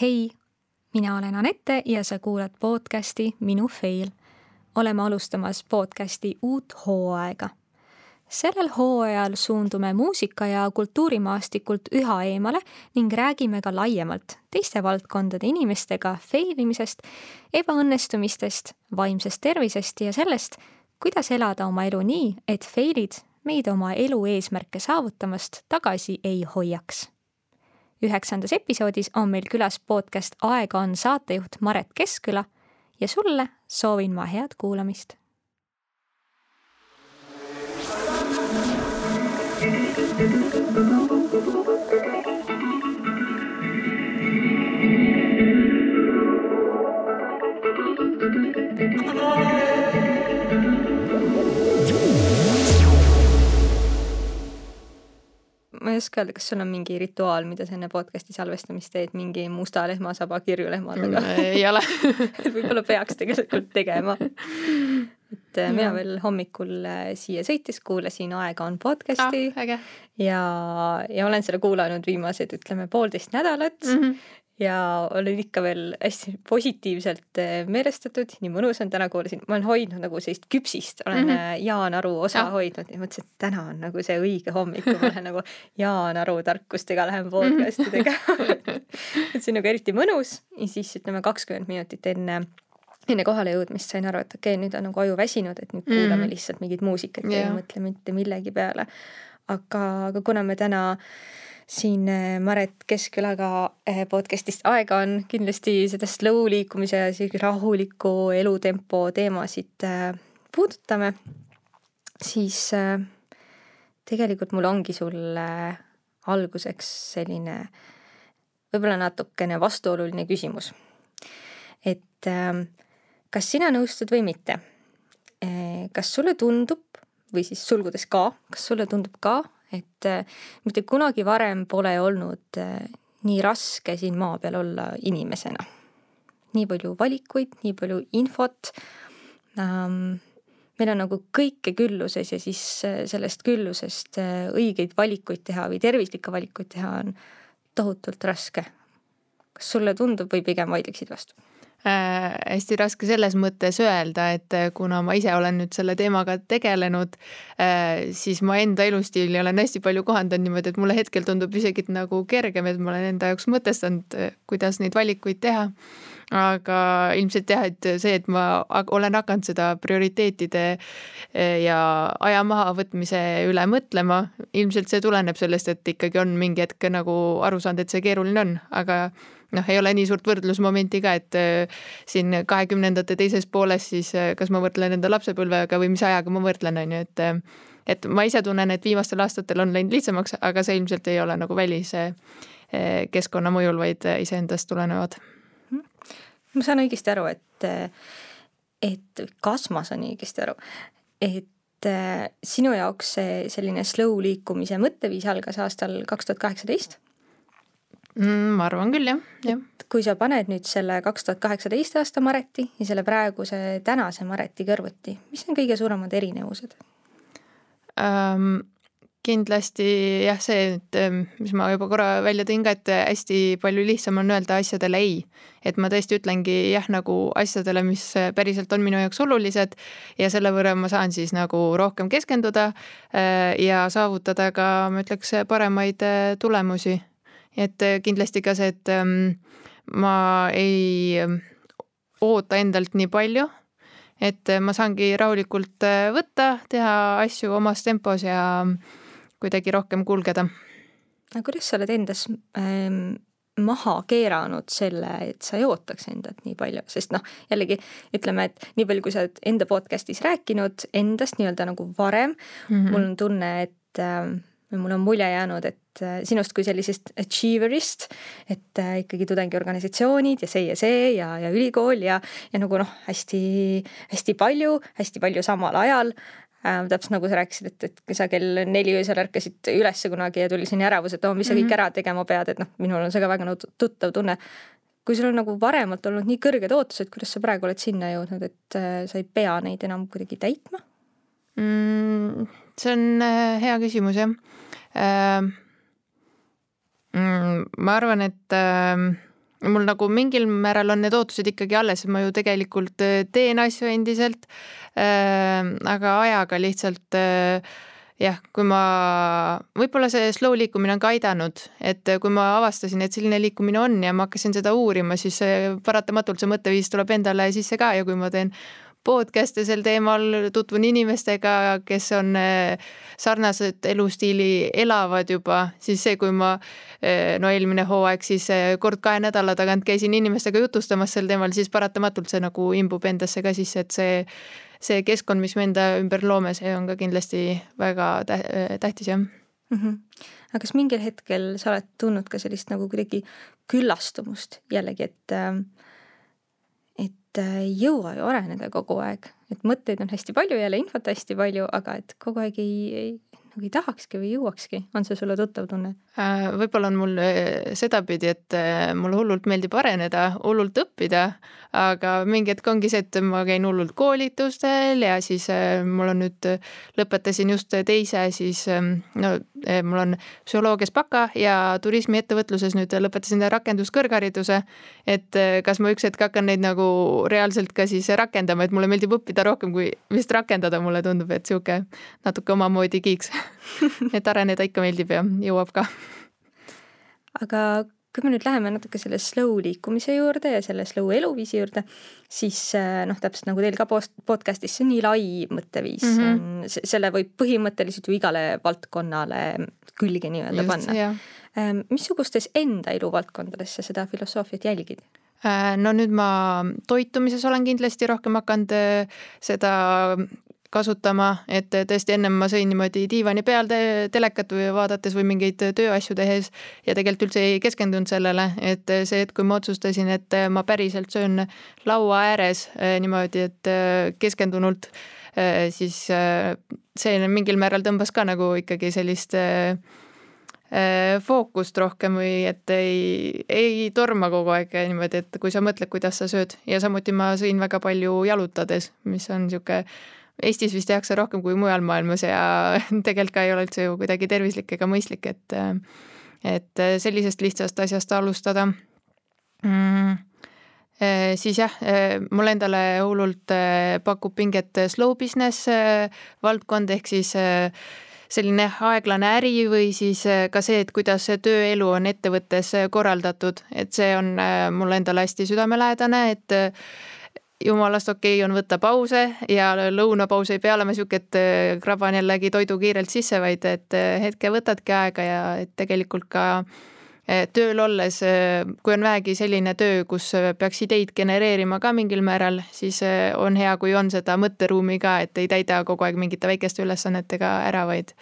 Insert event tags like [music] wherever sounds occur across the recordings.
hei, mina olen Anette ja sa kuulad podcasti Minu fail. oleme alustamas podcasti uut hooaega. sellel hooajal suundume muusika ja kultuurimaastikult üha eemale ning räägime ka laiemalt teiste valdkondade inimestega fail imisest, ebaõnnestumistest, vaimsest tervisest ja sellest, kuidas elada oma elu nii, et fail'id meid oma elu eesmärke saavutamast tagasi ei hoiaks üheksandas episoodis on meil külas podcast Aega on saatejuht Maret Keskküla ja sulle soovin ma head kuulamist. Ma ei oska öelda, kas sul on mingi rituaal, mida sa enne podcast'i salvestamist teed, mingi musta lehmasaba kirjulehmadega mm,? ei ole [laughs] võib-olla peaks tegelikult tegema. et ja. mina veel hommikul äh, siia sõites kuulasin Aega on podcast'i ah, ja, ja olen seda kuulanud viimased, ütleme, poolteist nädalat mm. -hmm ja olen ikka veel hästi positiivselt eh, meelestatud, nii mõnus on, täna kuulasin, ma olen hoidnud nagu sellist küpsist, olen mm -hmm. Jaan Aru osa ja. hoidnud ja mõtlesin, et täna on nagu see õige hommik, kui ma lähen nagu [laughs] Jaan Aru tarkustega lähen podcast'i tegema [laughs] et see on nagu eriti mõnus ja siis ütleme kakskümmend minutit enne enne kohale jõudmist sain aru, et okei okay,, nüüd on nagu aju väsinud, et nüüd kuulame mm -hmm. lihtsalt mingit muusikat yeah. ja ei mõtle mitte millegi peale. aga, aga kuna me täna äh, siin äh, Maret Keskkülaga äh, podcast'ist aega on kindlasti seda slow liikumise ja sihuke rahuliku elutempo teemasid äh, puudutame, siis tegelikult mul ongi sulle alguseks selline võib-olla natukene vastuoluline küsimus. et kas sina nõustud või mitte? kas sulle tundub või siis sulgudes ka, kas sulle tundub ka, et äh, mitte kunagi varem pole olnud äh, nii raske siin maa peal olla inimesena. nii palju valikuid, nii palju infot ähm,. meil on nagu kõike külluses ja siis äh, sellest küllusest õigeid valikuid teha või tervislikke valikuid teha on tohutult raske. kas sulle tundub või pigem vaidleksid vastu? Äh, hästi raske selles mõttes öelda, et äh, kuna ma ise olen nüüd selle teemaga tegelenud äh,, siis ma enda elustiili olen hästi palju kohandanud niimoodi, et mulle hetkel tundub isegi nagu kergem, et ma olen enda jaoks mõtestanud, kuidas neid valikuid teha. aga ilmselt jah, et see, et ma olen hakanud seda prioriteetide ja aja mahavõtmise üle mõtlema, ilmselt see tuleneb sellest, et ikkagi on mingi hetk nagu aru saanud, et see keeruline on, aga noh, ei ole nii suurt võrdlusmomenti ka, et äh, siin kahekümnendate teises pooles siis äh, kas ma võrdlen enda lapsepõlvega või mis ajaga ma võrdlen, on ju, et äh, et ma ise tunnen, et viimastel aastatel on läinud lihtsamaks, aga see ilmselt ei ole nagu välise keskkonna mõjul, vaid iseendast tulenevad. ma saan õigesti aru, et, et kas ma saan õigesti aru, et sinu jaoks see selline slow liikumise mõtteviis algas aastal kaks tuhat kaheksateist mm,? ma arvan küll, jah, jah. kui sa paned nüüd selle kaks tuhat kaheksateist aasta Mareti ja selle praeguse tänase Mareti kõrvuti, mis on kõige suuremad erinevused um,? kindlasti jah, see, et mis ma juba korra välja tõin ka, et hästi palju lihtsam on öelda asjadele ei. et ma tõesti ütlengi jah nagu asjadele, mis päriselt on minu jaoks olulised ja selle võrra ma saan siis nagu rohkem keskenduda äh, ja saavutada ka, ma ütleks, paremaid äh, tulemusi et äh, kindlasti ka see, et ähm, ma ei ähm, oota endalt nii palju, et äh, ma saangi rahulikult äh, võtta, teha asju omas tempos ja ähm, kuidagi rohkem kulgeda. aga kuidas sa oled endas ähm, maha keeranud selle, et sa ei ootaks endalt nii palju, sest noh, jällegi ütleme, et nii palju, kui sa oled enda podcast'is rääkinud endast nii-öelda nagu varem mm, -hmm. mul on tunne, et äh, mul on mulje jäänud, et äh, sinust kui sellisest achiever'ist, et äh, ikkagi tudengiorganisatsioonid ja see ja see ja, ja ülikool ja, ja nagu noh, hästi, hästi palju, hästi palju samal ajal äh,. täpselt nagu sa rääkisid, et, et sa kell neli öösel ärkasid ülesse kunagi ja tuli selline ärevus, et oo, mis sa kõik mhm. ära tegema pead, et noh, minul on see ka väga tuttav tunne. kui sul on nagu varemalt olnud nii kõrged ootused, kuidas sa praegu oled sinna jõudnud, et äh, sa ei pea neid enam kuidagi täitma mm,? see on hea küsimus jah mm, ma arvan, et äh, mul nagu mingil määral on need ootused ikkagi alles, ma ju tegelikult teen asju endiselt äh,. aga ajaga lihtsalt äh, jah, kui ma, võib-olla see slow liikumine on ka aidanud, et kui ma avastasin, et selline liikumine on ja ma hakkasin seda uurima, siis paratamatult see mõtteviis tuleb endale sisse ka ja kui ma teen podcast'e sel teemal, tutvun inimestega, kes on eh, sarnaselt elustiili elavad juba, siis see, kui ma eh, no eelmine hooaeg siis eh, kord kahe nädala tagant käisin inimestega jutustamas sel teemal, siis paratamatult see nagu imbub endasse ka sisse, et see see keskkond, mis me enda ümber loome, see on ka kindlasti väga tähtis, jah mm. -hmm. aga kas mingil hetkel sa oled tundnud ka sellist nagu kuidagi küllastumust jällegi, et äh, ei jõua ju areneda kogu aeg, et mõtteid on hästi palju, jälle infot hästi palju, aga et kogu aeg ei, ei, nagu ei tahakski või jõuakski, on see sulle tuttav tunne? Äh, võib-olla on mul äh, sedapidi, et äh, mulle hullult meeldib areneda, hullult õppida, aga mingi hetk ongi see, et ma käin hullult koolitustel ja siis mul on nüüd, lõpetasin just teise siis, ähm, no mul on psühholoogias baka ja turismiettevõtluses nüüd lõpetasin rakenduskõrghariduse. et kas ma üks hetk hakkan neid nagu reaalselt ka siis rakendama, et mulle meeldib õppida rohkem kui vist rakendada, mulle tundub, et sihuke natuke omamoodi kiiks [laughs] et areneda ikka meeldib ja jõuab ka. aga kui me nüüd läheme natuke selle slow liikumise juurde ja selle slow eluviisi juurde, siis äh, noh, täpselt nagu teil ka podcast'is, see on nii lai mõtteviis mm, -hmm. selle võib põhimõtteliselt ju igale valdkonnale külge nii-öelda panna. Ähm, missugustes enda eluvaldkondades sa seda filosoofiat jälgid? Äh, no nüüd ma toitumises olen kindlasti rohkem hakanud äh, seda kasutama, et tõesti ennem ma sõin niimoodi diivani peal te telekat või vaadates või mingeid tööasju tehes ja tegelikult üldse ei keskendunud sellele, et see hetk, kui ma otsustasin, et ma päriselt söön laua ääres eh, niimoodi, et eh, keskendunult, eh, siis see mingil määral tõmbas ka nagu ikkagi sellist fookust rohkem või et ei, ei torma kogu aeg niimoodi, et kui sa mõtled, kuidas sa sööd. Ja samuti ma sõin väga palju jalutades, mis on niisugune Eestis vist tehakse rohkem kui mujal maailmas ja [laughs] tegelikult ka ei ole üldse ju kuidagi tervislik ega mõistlik, et et sellisest lihtsast asjast alustada. Mm. Siis jah, mulle endale hullult pakub pinget slow business valdkond ehk siis selline aeglane äri või siis ka see, et kuidas tööelu on ettevõttes korraldatud, et see on mulle endale hästi südamelähedane, et jumalast okei okay on võtta pause ja lõunapaus ei pea olema sihuke, et äh, kraban jällegi toidu kiirelt sisse, vaid et äh, hetke võtadki aega ja tegelikult ka äh, tööl olles, kui on vähegi selline töö, kus peaks ideid genereerima ka mingil määral, siis on hea, kui on seda mõtteruumi ka, et ei täida kogu aeg mingite väikeste ülesannetega ära, vaid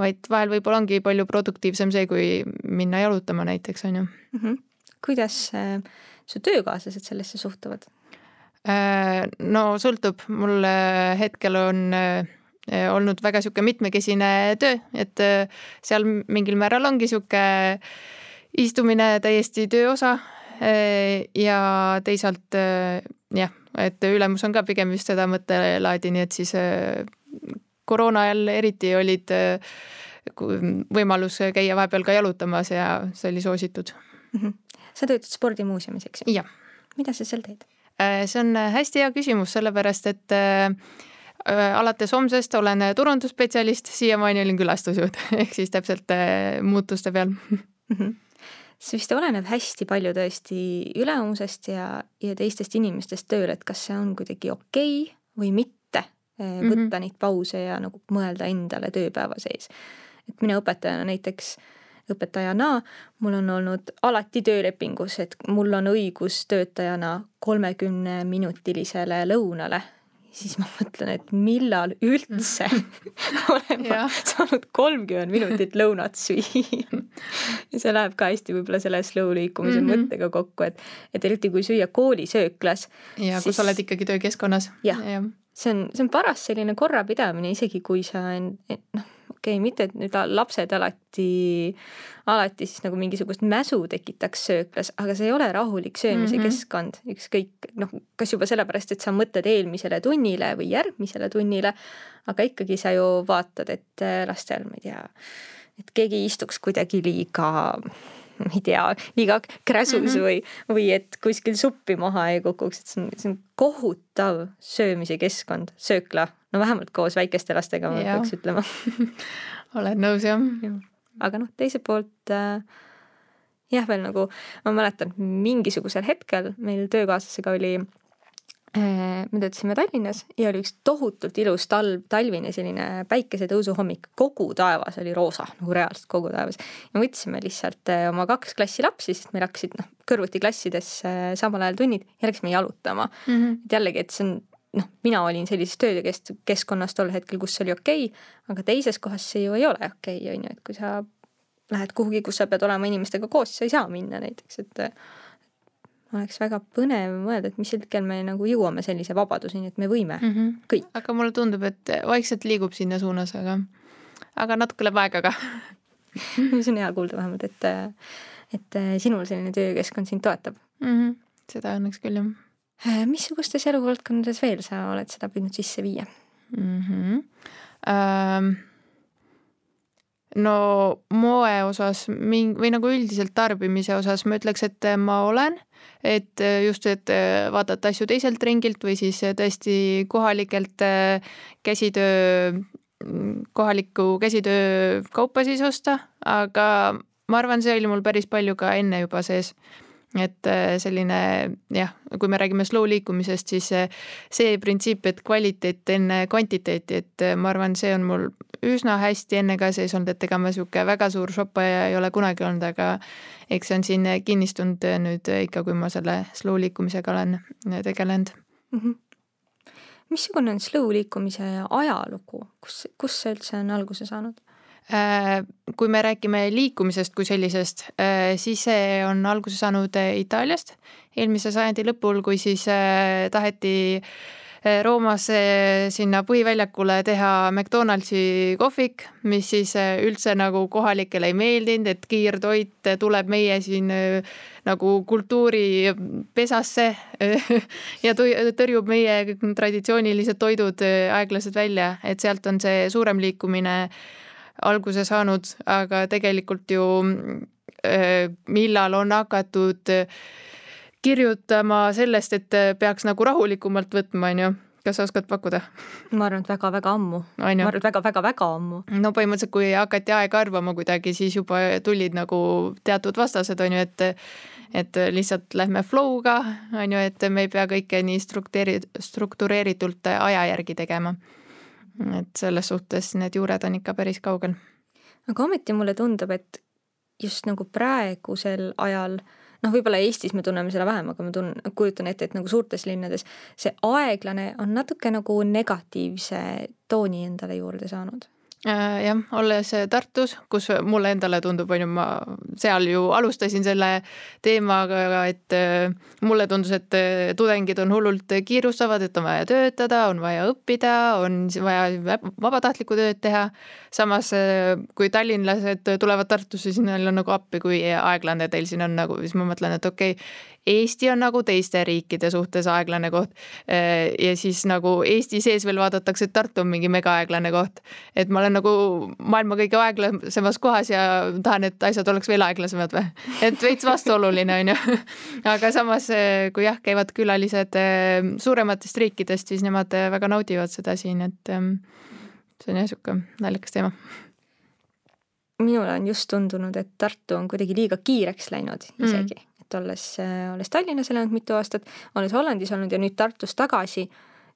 vaid vahel võib-olla ongi palju produktiivsem see, kui minna jalutama näiteks, on ju mm. -hmm. kuidas su töökaaslased sellesse suhtuvad? Äh, no sõltub, mul hetkel on äh, olnud väga niisugune mitmekesine töö, et äh, seal mingil määral ongi niisugune istumine täiesti töö osa. ja teisalt jah, et ülemus on ka pigem just seda mõttelaadi, nii et siis koroona ajal eriti olid võimalus käia vahepeal ka jalutamas ja see oli soositud mm. -hmm. sa töötad spordimuuseumis, eks ju? mida sa seal teed? Äh, see on äh, hästi hea küsimus, sellepärast et äh, alates homsest olen turundusspetsialist, siiamaani olin külastusjuht [laughs] ehk siis täpselt muutuste peal [laughs] mm. -hmm. see vist oleneb hästi palju tõesti ülemusest ja, ja teistest inimestest tööl, et kas see on kuidagi okei okay või mitte võtta mm -hmm. neid pause ja nagu mõelda endale tööpäeva sees. et mina õpetajana näiteks äh, õpetajana mul on olnud alati töölepingus, et mul on õigus töötajana kolmekümneminutilisele lõunale siis ma mõtlen, et millal üldse [laughs] olen ma saanud kolmkümmend minutit lõunat süüa. ja see läheb ka hästi võib-olla selle slow liikumise mm -hmm. mõttega kokku, et, et eriti kui süüa koolisööklas. ja siis... kus sa oled ikkagi töökeskkonnas. jah ja., see on, see on paras selline korrapidamine, isegi kui sa noh okei okay,, mitte et nüüd lapsed alati, alati siis nagu mingisugust mäsu tekitaks sööklas, aga see ei ole rahulik söömise mm -hmm. keskkond, ükskõik noh, kas juba sellepärast, et sa mõtled eelmisele tunnile või järgmisele tunnile, aga ikkagi sa ju vaatad, et äh, lastel, ma ei tea, et keegi istuks kuidagi liiga ma [laughs] ei tea, liiga kräsus mm -hmm. või, või et kuskil suppi maha ei kukuks, et see on, see on kohutav söömise keskkond, söökla, no vähemalt koos väikeste lastega ma peaks ütlema [laughs] oled nõus jah ja.? aga noh, teiselt poolt äh, jah, veel nagu ma mäletan, mingisugusel hetkel meil töökaaslasega oli me töötasime Tallinnas ja oli üks tohutult ilus talv, talvine selline päikesetõusu hommik, kogu taevas oli roosa, nagu reaalselt kogu taevas. ja võtsime lihtsalt äh, oma kaks klassi lapsi, sest meil hakkasid noh, kõrvuti klassides äh, samal ajal tunnid ja läksime jalutama mm. -hmm. et jällegi, et see on noh, mina olin sellises töökeskkonnas tol hetkel, kus see oli okei okay,, aga teises kohas see ju ei ole okei okay,, on ju, et kui sa lähed kuhugi, kus sa pead olema inimestega koos, sa ei saa minna näiteks, et oleks väga põnev mõelda, et mis hetkel me nagu jõuame sellise vabaduseni, et me võime mm -hmm. kõik. aga mulle tundub, et vaikselt liigub sinna suunas, aga, aga natuke läheb aega ka [laughs] see on hea kuulda vähemalt, et, et sinul selline töökeskkond sind toetab mm. -hmm. seda õnneks küll, jah. missugustes eluvaldkondades veel sa oled seda püüdnud sisse viia mm? -hmm. Ähm no moe osas ming- või nagu üldiselt tarbimise osas ma ütleks, et ma olen, et just, et vaadata asju teiselt ringilt või siis tõesti kohalikelt käsitöö, kohalikku käsitöö kaupa siis osta, aga ma arvan, see oli mul päris palju ka enne juba sees. Et äh, selline jah, kui me räägime slow liikumisest, siis äh, see printsiip, et kvaliteet enne kvantiteeti, et äh, ma arvan, see on mul üsna hästi enne ka sees olnud, et ega ma niisugune väga suur shoppaja ei ole kunagi olnud, aga eks see on siin kinnistunud nüüd ikka, kui ma selle slow liikumisega olen tegelenud mm. -hmm missugune on slow liikumise ajalugu, kus, kus see üldse on alguse saanud? Äh, kui me räägime liikumisest kui sellisest, äh, siis see on alguse saanud äh, Itaaliast eelmise sajandi lõpul, kui siis taheti Roomas sinna põhiväljakule teha McDonaldsi kohvik, mis siis üldse nagu kohalikele ei meeldinud, et kiirtoit tuleb meie siin nagu kultuuripesasse [laughs] ja tõrjub meie traditsioonilised toidud aeglaselt välja, et sealt on see suurem liikumine alguse saanud, aga tegelikult ju äh, millal on hakatud äh, kirjutama sellest, et äh, peaks nagu rahulikumalt võtma, on ju kas sa oskad pakkuda? ma arvan, et väga-väga ammu. ma arvan, et väga-väga-väga ammu. no põhimõtteliselt, kui hakati aega arvama kuidagi, siis juba tulid nagu teatud vastased, on ju, et et lihtsalt lähme flow'ga, on ju, et me ei pea kõike nii struktureeri-, struktureeritult aja järgi tegema et selles suhtes need juured on ikka päris kaugel. aga ometi mulle tundub, et just nagu praegusel ajal noh, võib-olla Eestis me tunneme seda vähem, aga ma tun-, kujutan ette, et nagu suurtes linnades see aeglane on natuke nagu negatiivse tooni endale juurde saanud jah, olles Tartus, kus mulle endale tundub, on ju, ma seal ju alustasin selle teemaga, et äh, mulle tundus, et äh, tudengid on hullult kiirustavad, et on vaja töötada, on vaja õppida, on vaja vabatahtlikku tööd teha. samas kui tallinlased tulevad Tartusse, siis neil on nagu appi, kui aeglane teil siin on nagu, siis ma mõtlen, et okei okay,, Eesti on nagu teiste riikide suhtes aeglane koht. ja siis nagu Eesti sees veel vaadatakse, et Tartu on mingi megaaeglane koht. et ma olen nagu maailma kõige aeglasemas kohas ja tahan, et asjad oleks veel aeglasemad või. et veits vastuoluline on ju. [laughs] aga samas, kui jah, käivad külalised suurematest riikidest, siis nemad väga naudivad seda siin, et see on jah niisugune naljakas teema minule on just tundunud, et Tartu on kuidagi liiga kiireks läinud isegi mm et olles, olles Tallinnas elanud mitu aastat, olles Hollandis olnud ja nüüd Tartus tagasi,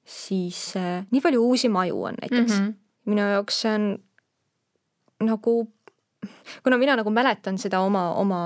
siis äh, nii palju uusi maju on näiteks mm. -hmm. minu jaoks see on nagu kuna mina nagu mäletan seda oma, oma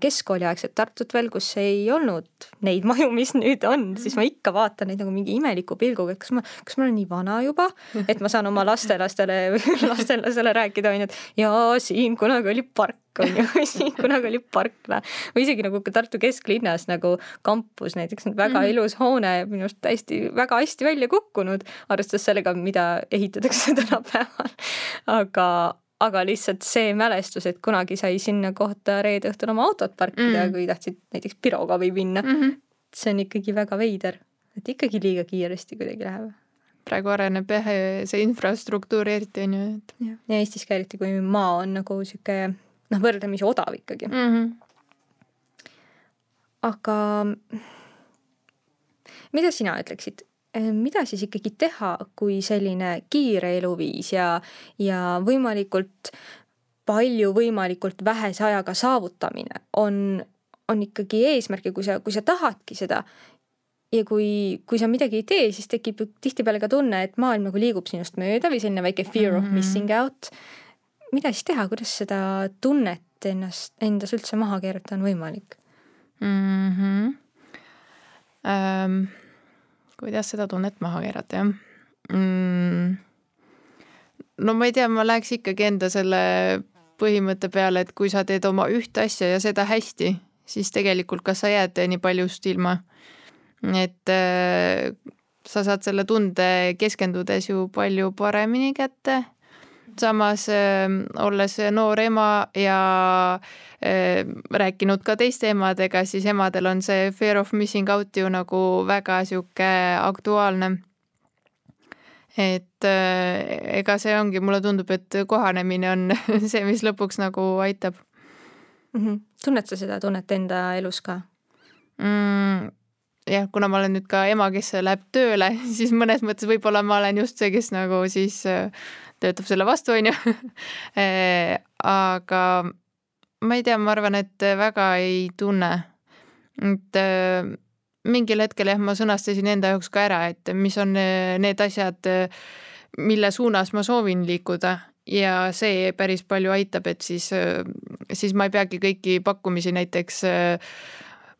keskkooliaegset Tartut veel, kus ei olnud neid [laughs] maju, mis nüüd on, siis ma ikka vaatan neid nagu mingi imeliku pilguga, et kas ma, kas ma olen nii vana juba, et ma saan oma lastelastele või [laughs] lastelasele rääkida, onju, et jaa, siin kunagi oli park on ju, või [laughs] siin kunagi oli parkla või isegi nagu Tartu kesklinnas nagu kampus näiteks on väga mm -hmm. ilus hoone, minu arust täiesti väga hästi välja kukkunud, arvestades sellega, mida ehitatakse tänapäeval. aga, aga lihtsalt see mälestus, et kunagi sai sinna kohta reede õhtul oma autot parkida mm., kui tahtsid näiteks Piroga või minna mm. -hmm. see on ikkagi väga veider, et ikkagi liiga kiiresti kuidagi läheb. praegu areneb jah, see infrastruktuur eriti on ju, et. ja Eestis ka eriti, kui maa on nagu sihuke noh, võrdlemisi odav ikkagi mm. -hmm. aga mida sina ütleksid, mida siis ikkagi teha, kui selline kiire eluviis ja, ja võimalikult palju võimalikult vähese ajaga saavutamine on, on ikkagi eesmärk ja kui sa, kui sa tahadki seda ja kui, kui sa midagi ei tee, siis tekib tihtipeale ka tunne, et maailm nagu liigub sinust mööda või selline väike fear of mhm. missing out. mida siis teha, kuidas seda tunnet ennast, endas üldse maha keerata on võimalik mm? -hmm. Ähm, kuidas seda tunnet maha keerata, jah mm.? no ma ei tea, ma läheks ikkagi enda selle põhimõtte peale, et kui sa teed oma ühte asja ja seda hästi, siis tegelikult kas sa jääd nii paljust ilma et äh, sa saad selle tunde keskendudes ju palju paremini kätte. Samas äh, olles noor ema ja äh, rääkinud ka teiste emadega, siis emadel on see fear of missing out ju nagu väga sihuke aktuaalne et äh, ega see ongi, mulle tundub, et kohanemine on [laughs] see, mis lõpuks nagu aitab mm. -hmm. tunned sa seda tunnet enda elus ka mm,? Jah, kuna ma olen nüüd ka ema, kes läheb tööle, [laughs] siis mõnes mõttes võib-olla ma olen just see, kes nagu siis äh, töötab selle vastu, on ju. [laughs] Äh, aga ma ei tea, ma arvan, et väga ei tunne. et äh, mingil hetkel jah, ma sõnastasin enda jaoks ka ära, et mis on need asjad, mille suunas ma soovin liikuda ja see päris palju aitab, et siis, siis ma ei peagi kõiki pakkumisi näiteks äh,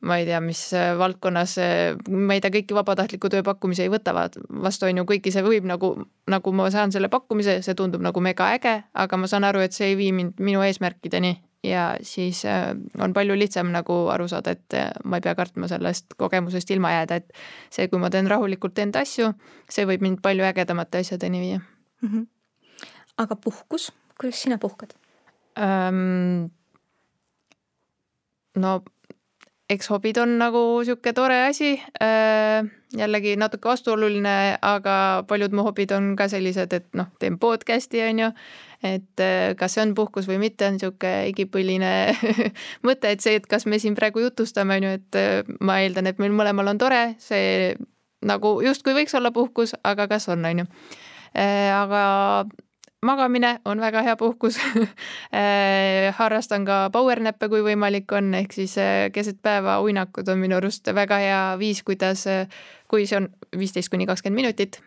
ma ei tea, mis äh, valdkonnas, äh, ma ei tea, kõiki vabatahtliku töö pakkumisi ei võta vastu, on ju, kuigi see võib nagu, nagu ma saan selle pakkumise, see tundub nagu mega äge, aga ma saan aru, et see ei vii mind minu eesmärkideni ja siis äh, on palju lihtsam nagu aru saada, et ma ei pea kartma sellest kogemusest ilma jääda, et see, kui ma teen rahulikult enda asju, see võib mind palju ägedamate asjadeni viia mm. -hmm. aga puhkus, kuidas sina puhkad ähm,? no eks hobid on nagu sihuke tore asi äh,. jällegi natuke vastuoluline, aga paljud mu hobid on ka sellised, et noh, teen podcast'i on ju. et äh, kas see on puhkus või mitte, on sihuke igipõline [laughs] mõte, et see, et kas me siin praegu jutustame, on ju, et äh, ma eeldan, et meil mõlemal on tore, see nagu justkui võiks olla puhkus, aga kas on, on ju. Aga magamine on väga hea puhkus. [laughs] Äh, harrastan ka powernap'e, kui võimalik on, ehk siis äh, keset päeva uinakud on minu arust väga hea viis, kuidas, äh, kui see on viisteist kuni kakskümmend minutit,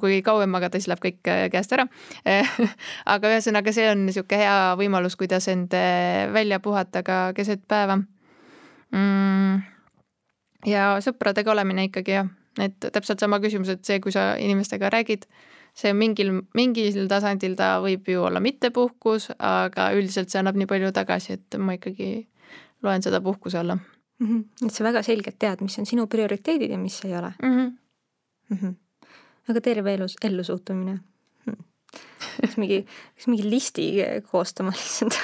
kui kauem magada, siis läheb kõik käest ära. [laughs] Aga ühesõnaga, see on niisugune hea võimalus, kuidas end välja puhata ka keset päeva. Mm,. ja sõpradega olemine ikkagi jah, et täpselt sama küsimus, et see, kui sa inimestega räägid see mingil, mingil tasandil ta võib ju olla mittepuhkus, aga üldiselt see annab nii palju tagasi, et ma ikkagi loen seda puhkuse alla mm. -hmm. et sa väga selgelt tead, mis on sinu prioriteedid ja mis ei ole mm. -hmm. Mm -hmm. aga terve elus, ellusuhtumine peaks mingi, peaks mingi listi koostama lihtsalt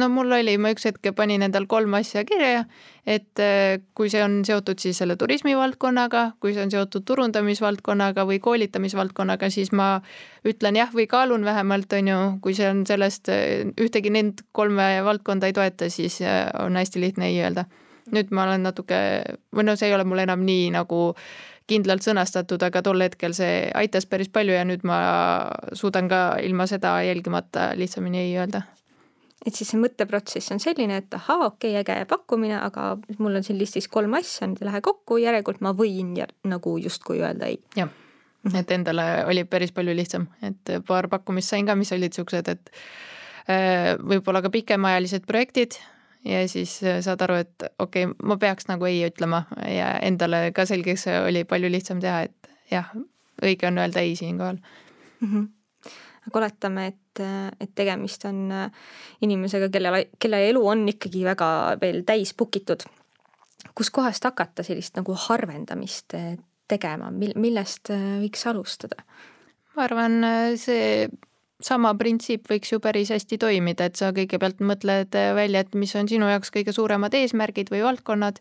no mul oli, ma üks hetk panin endal kolm asja kirja, et äh, kui see on seotud siis selle turismivaldkonnaga, kui see on seotud turundamisvaldkonnaga või koolitamisvaldkonnaga, siis ma ütlen jah või kaalun vähemalt, on ju, kui see on sellest, äh, ühtegi neid kolme valdkonda ei toeta, siis äh, on hästi lihtne ei öelda. nüüd ma olen natuke, või no see ei ole mul enam nii nagu kindlalt sõnastatud, aga tol hetkel see aitas päris palju ja nüüd ma suudan ka ilma seda jälgimata lihtsamini ei öelda. Et siis see mõtteprotsess on selline, et ahaa, okei okay,, äge pakkumine, aga mul on siin listis kolm asja, need ei lähe kokku, järelikult ma võin ja, nagu justkui öelda ei. jah, et endale oli päris palju lihtsam, et paar pakkumist sain ka, mis olid siuksed, et äh, võib-olla ka pikemaajalised projektid, ja siis äh, saad aru, et okei okay,, ma peaks nagu ei ütlema ja endale ka selgeks oli palju lihtsam teha, et jah, õige on öelda ei siinkohal mm. -hmm. aga oletame, et, et tegemist on äh, inimesega, kelle, kelle elu on ikkagi väga veel täis book itud. kuskohast hakata sellist nagu harvendamist äh, tegema, mil-, millest võiks alustada? ma arvan, see sama printsiip võiks ju päris hästi toimida, et sa kõigepealt mõtled välja, et mis on sinu jaoks kõige suuremad eesmärgid või valdkonnad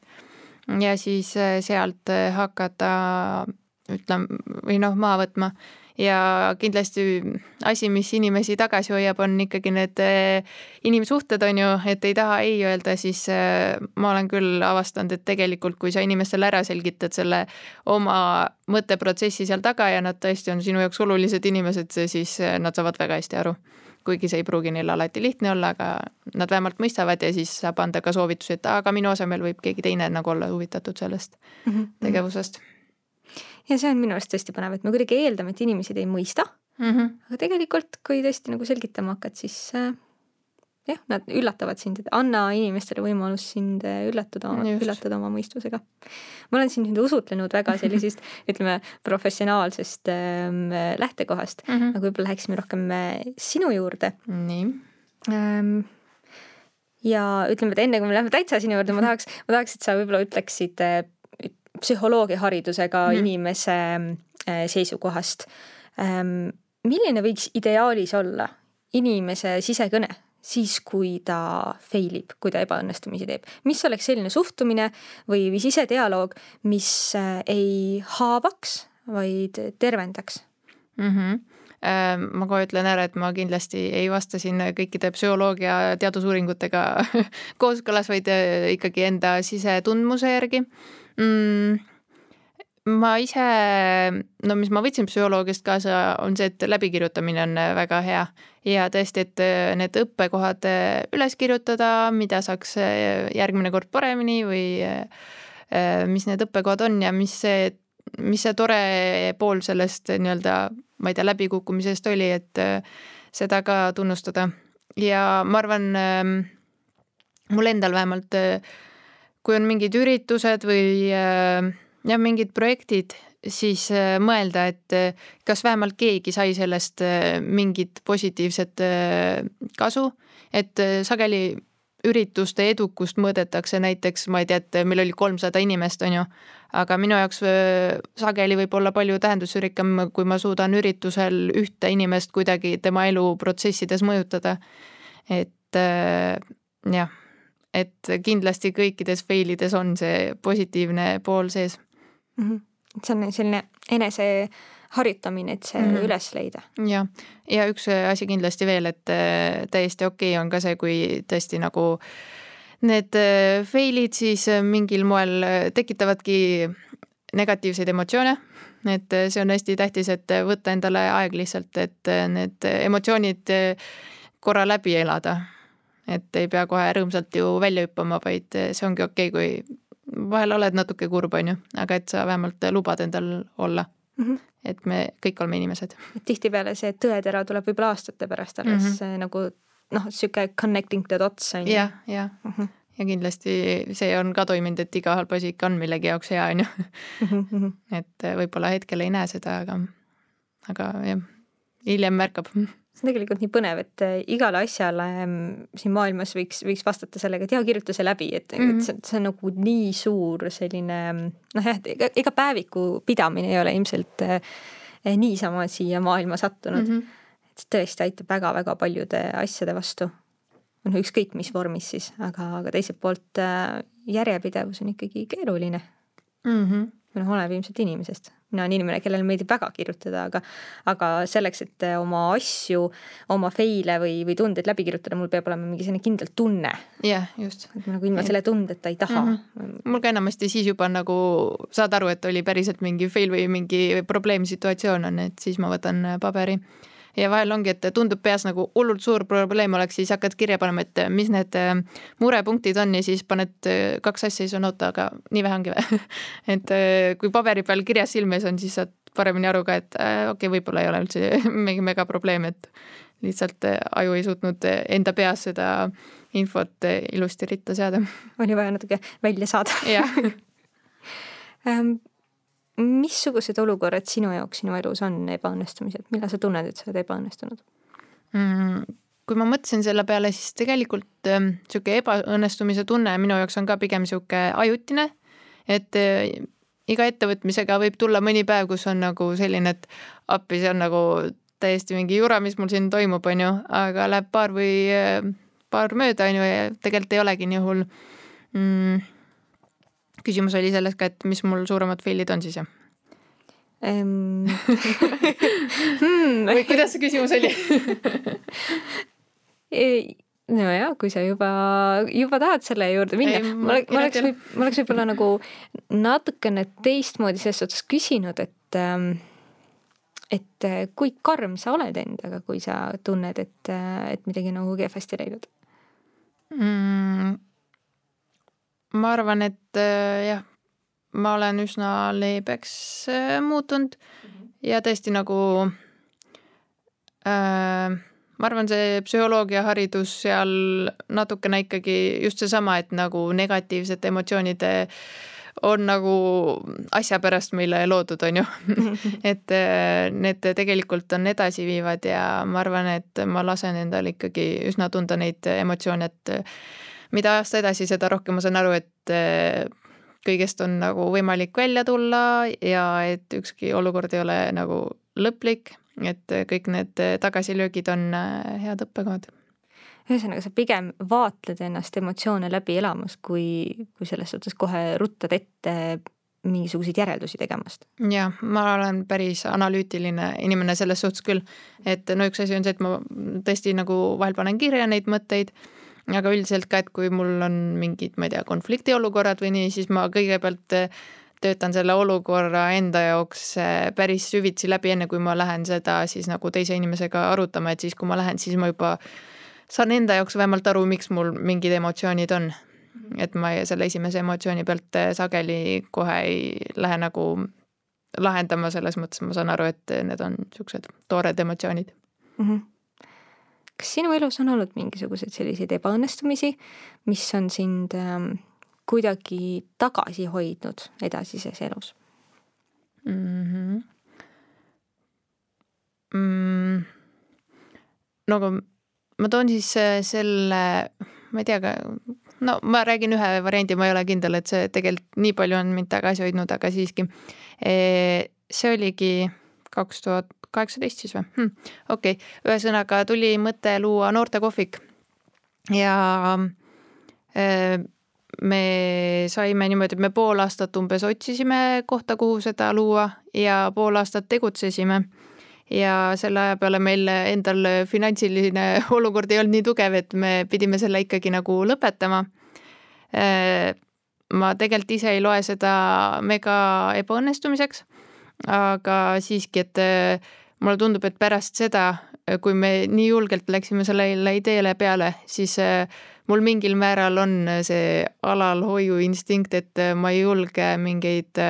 ja siis äh, sealt äh, hakata ütleme, või noh, maha võtma ja kindlasti asi, mis inimesi tagasi hoiab, on ikkagi need eh, inimsuhted, on ju, et ei taha ei öelda, siis eh, ma olen küll avastanud, et tegelikult, kui sa inimestele ära selgitad selle oma mõtteprotsessi seal taga ja nad tõesti on sinu jaoks olulised inimesed, siis eh, nad saavad väga hästi aru kuigi see ei pruugi neil alati lihtne olla, aga nad vähemalt mõistavad ja siis saab anda ka soovitusi, et aga minu asemel võib keegi teine nagu olla huvitatud sellest mm -hmm. tegevusest ja see on minu arust tõesti põnev, et me kuidagi eeldame, et inimesed ei mõista mm. -hmm. aga tegelikult, kui tõesti nagu selgitama hakkad, siis äh, jah, nad üllatavad sind, et anna inimestele võimalus sind äh, üllatada, üllatada oma mõistusega. ma olen siin nüüd usutlenud väga sellisest [laughs] ütleme, professionaalsest äh, lähtekohast mm, -hmm. aga võib-olla läheksime rohkem äh, sinu juurde. nii ähm, ja ütleme, et enne kui me läheme täitsa sinu juurde, ma [laughs] tahaks, ma tahaks, et sa võib-olla ütleksid psühholoogiaharidusega mm. inimese äh, seisukohast. Ähm, milline võiks ideaalis olla inimese sisekõne siis, kui ta fail ib, kui ta ebaõnnestumisi teeb, mis oleks selline suhtumine või, või sisedialoog, mis äh, ei haavaks, vaid tervendaks mm? -hmm ma kohe ütlen ära, et ma kindlasti ei vasta siin kõikide psühholoogia teadusuuringutega [laughs] kooskõlas, vaid äh, ikkagi enda sisetundmuse järgi mm,? ma ise, no mis ma võtsin psühholoogiast kaasa, on see, et läbikirjutamine on väga hea ja tõesti, et need õppekohad üles kirjutada, mida saaks järgmine kord paremini või mis need õppekohad on ja mis see, mis see tore pool sellest nii-öelda, ma ei tea, läbikukkumisest oli, et seda ka tunnustada. ja ma arvan, mul endal vähemalt kui on mingid üritused või äh, jah, mingid projektid, siis äh, mõelda, et äh, kas vähemalt keegi sai sellest mingit positiivset kasu, et sageli ürituste edukust mõõdetakse näiteks, ma ei tea, et meil oli kolmsada inimest, on ju, aga minu jaoks sageli võib olla palju tähendusrikkam, kui ma suudan üritusel ühte inimest kuidagi tema eluprotsessides mõjutada. et jah et kindlasti kõikides fail ides on see positiivne pool sees mm. -hmm. see on selline enese harjutamine, et see mm -hmm. üles leida. jah, ja üks asi kindlasti veel, et äh, täiesti okei okay on ka see, kui tõesti nagu need äh, fail'id siis äh, mingil moel tekitavadki negatiivseid emotsioone, et see on hästi tähtis, et võtta endale aeg lihtsalt, et need emotsioonid korra läbi elada et ei pea kohe rõõmsalt ju välja hüppama, vaid see ongi okei okay,, kui vahel oled natuke kurb, on ju, aga et sa vähemalt lubad endal olla mm. -hmm. et me kõik oleme inimesed. tihtipeale see tõetera tuleb võib-olla aastate pärast alles mm -hmm. nagu noh, sihuke connecting the dots on ju. jah, jah mm -hmm. ja kindlasti see on ka toiminud, et iga halb asi ikka on millegi jaoks hea, on ju. Mhm, mhm. et võib-olla hetkel ei näe seda, aga, aga jah, hiljem märkab see on tegelikult nii põnev, et äh, igale asjale mm, siin maailmas võiks, võiks vastata sellega, et jaa, kirjuta see läbi, et mm, -hmm. et see, see on nagu nii suur selline mm, noh, jah, et ega, ega päeviku pidamine ei ole ilmselt eh, niisama siia maailma sattunud mm. -hmm. et see tõesti aitab väga-väga paljude asjade vastu. noh, ükskõik mis vormis siis, aga, aga teiselt poolt järjepidevus on ikkagi keeruline mm. -hmm või noh, oleneb ilmselt inimesest. mina olen inimene, kellele meeldib väga kirjutada, aga, aga selleks, et oma asju, oma fail'e või, või tundeid läbi kirjutada, mul peab olema mingi selline kindel tunne. jah, just. et ma nagu ilma selle tundeta ei taha mm. -hmm. mul ka enamasti siis juba nagu saad aru, et oli päriselt mingi fail või mingi probleemsituatsioon on, et siis ma võtan paberi ja vahel ongi, et tundub peas nagu hullult suur probleem oleks, siis hakkad kirja panema, et mis need äh, murepunktid on ja siis paned äh, kaks asja, siis on oota, aga nii vähe ongi või [laughs] et äh, kui paberi peal kirjas silme ees on, siis saad paremini aru ka, et okei okay,, võib-olla ei ole üldse [laughs] mingi megaprobleem, et lihtsalt aju ei suutnud enda peas seda infot ilusti ritta seada. oli vaja natuke välja saada. jah [laughs] ähm, missugused olukorrad sinu jaoks sinu elus on ebaõnnestumised, millal sa tunned, et sa oled ebaõnnestunud? Mm,? kui ma mõtlesin selle peale, siis tegelikult niisugune ähm, ebaõnnestumise tunne minu jaoks on ka pigem niisugune ajutine, et äh, iga ettevõtmisega võib tulla mõni päev, kus on nagu selline, et appi, see on nagu täiesti mingi jura, mis mul siin toimub, on ju, aga läheb paar või äh, paar mööda, on ju, ja tegelikult ei olegi nii hull. Mm küsimus oli selles ka, et mis mul suuremad fail'id on siis, jah? [laughs] hmm. või kuidas see küsimus oli [laughs] nojah, kui sa juba, juba tahad selle juurde minna, ma oleks, ma oleks, ma oleks võib-olla nagu natukene teistmoodi selles suhtes küsinud, et ähm, et äh, kui karm sa oled endaga, kui sa tunned, et, äh, et midagi nagu kehvasti läinud mm,? Ma arvan, et äh, jah, ma olen üsna leebeks muutunud mm -hmm. ja tõesti nagu äh, ma arvan, see psühholoogiaharidus seal natukene ikkagi just seesama, et nagu negatiivsete emotsioonide on nagu asja pärast meile loodud, on ju. [laughs] et äh, need tegelikult on edasiviivad ja ma arvan, et ma lasen endal ikkagi üsna tunda neid emotsioone, et mida aasta edasi, seda rohkem ma saan aru, et äh, kõigest on nagu võimalik välja tulla ja et ükski olukord ei ole nagu lõplik et kõik need tagasilöögid on äh, head õppekohad. ühesõnaga, sa pigem vaatled ennast emotsioone läbi elamas, kui, kui selles suhtes kohe ruttad ette mingisuguseid järeldusi tegemast. jah, ma olen päris analüütiline inimene selles suhtes küll, et no üks asi on see, et ma tõesti nagu vahel panen kirja neid mõtteid, aga üldiselt ka, et kui mul on mingid, ma ei tea, konfliktiolukorrad või nii, siis ma kõigepealt töötan selle olukorra enda jaoks eh, päris süvitsi läbi, enne kui ma lähen seda siis nagu teise inimesega arutama, et siis, kui ma lähen, siis ma juba saan enda jaoks vähemalt aru, miks mul mingid emotsioonid on. et ma selle esimese emotsiooni pealt eh, sageli kohe ei lähe nagu lahendama, selles mõttes ma saan aru, et need on niisugused toored emotsioonid mm. -hmm kas sinu elus on olnud mingisuguseid selliseid ebaõnnestumisi, mis on sind ähm, kuidagi tagasi hoidnud edasises elus mm? -hmm. Mm, no aga ma toon siis äh, selle, ma ei tea, no ma räägin ühe variandi, ma ei ole kindel, et see tegelikult nii palju on mind tagasi hoidnud, aga siiski. see oligi kaks tuhat kaheksateist siis või hm,? okei okay., ühesõnaga tuli mõte luua noortekohvik ja äh, me saime niimoodi, et me pool aastat umbes otsisime kohta, kuhu seda luua ja pool aastat tegutsesime. ja selle aja peale meil endal finantsiline [laughs] olukord ei olnud nii tugev, et me pidime selle ikkagi nagu lõpetama. ma tegelikult ise ei loe seda mega ebaõnnestumiseks, aga siiski, et mulle tundub, et pärast seda, kui me nii julgelt läksime sellele ideele peale, siis mul mingil määral on see alalhoiuinstinkt, et ma ei julge mingeid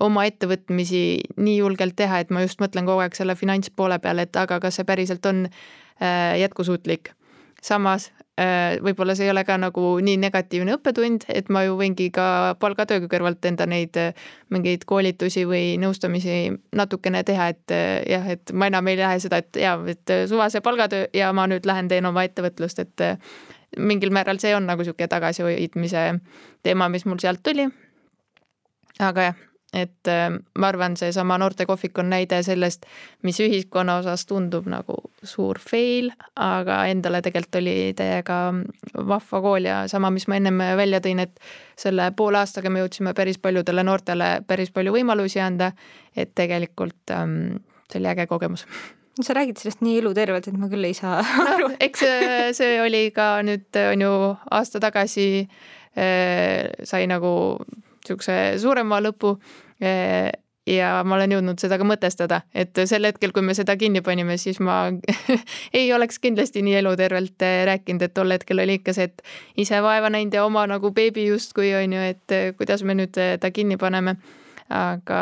oma ettevõtmisi nii julgelt teha, et ma just mõtlen kogu aeg selle finantspoole peale, et aga kas see päriselt on jätkusuutlik. samas võib-olla see ei ole ka nagu nii negatiivne õppetund, et ma ju võingi ka palgatöö kõrvalt enda neid mingeid koolitusi või nõustamisi natukene teha, et jah, et ma enam ei lähe seda, et jaa, et suvase palgatöö ja ma nüüd lähen teen oma ettevõtlust, et mingil määral see on nagu niisugune tagasihoidmise teema, mis mul sealt tuli. aga jah, et äh, ma arvan, seesama noortekohvik on näide sellest, mis ühiskonna osas tundub nagu suur fail, aga endale tegelikult oli täiega vahva kool ja sama, mis ma ennem välja tõin, et selle poole aastaga me jõudsime päris paljudele noortele päris palju võimalusi anda. et tegelikult ähm, see oli äge kogemus sa räägid sellest nii elutervelt, et ma küll ei saa [laughs] aru no,. [laughs] eks see, see oli ka nüüd on ju aasta tagasi äh, sai nagu niisuguse suurema lõpu äh, ja ma olen jõudnud seda ka mõtestada, et sel hetkel, kui me seda kinni panime, siis ma [laughs] ei oleks kindlasti nii elutervelt äh, rääkinud, et tol hetkel oli ikka see, et ise vaeva näinud ja oma nagu beebi justkui on ju, et kuidas me nüüd ta kinni paneme. aga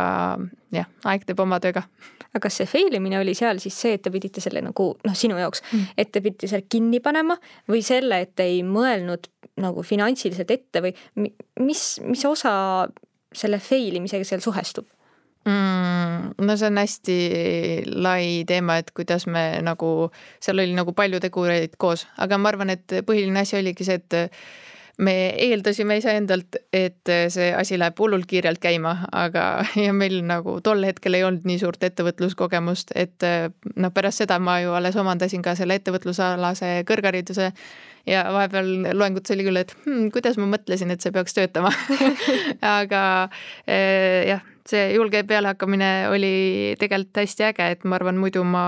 jah, aeg teeb oma töö ka aga kas see fail imine oli seal siis see, et te pidite selle nagu noh, sinu jaoks mm., et te pidite selle kinni panema või selle, et ei mõelnud nagu finantsiliselt ette või mis, mis osa selle fail imisega seal suhestub? mm,? no see on hästi lai teema, et kuidas me nagu, seal oli nagu palju tegureid koos, aga ma arvan, et põhiline asi oligi see, et me eeldasime iseendalt, et see asi läheb hullult kiirelt käima, aga ja meil nagu tol hetkel ei olnud nii suurt ettevõtluskogemust, et noh, pärast seda ma ju alles omandasin ka selle ettevõtlusalase kõrghariduse ja vahepeal loengutes oli küll, et hmm, kuidas ma mõtlesin, et see peaks töötama [laughs] aga eh, jah, see julge pealehakkamine oli tegelikult hästi äge, et ma arvan, muidu ma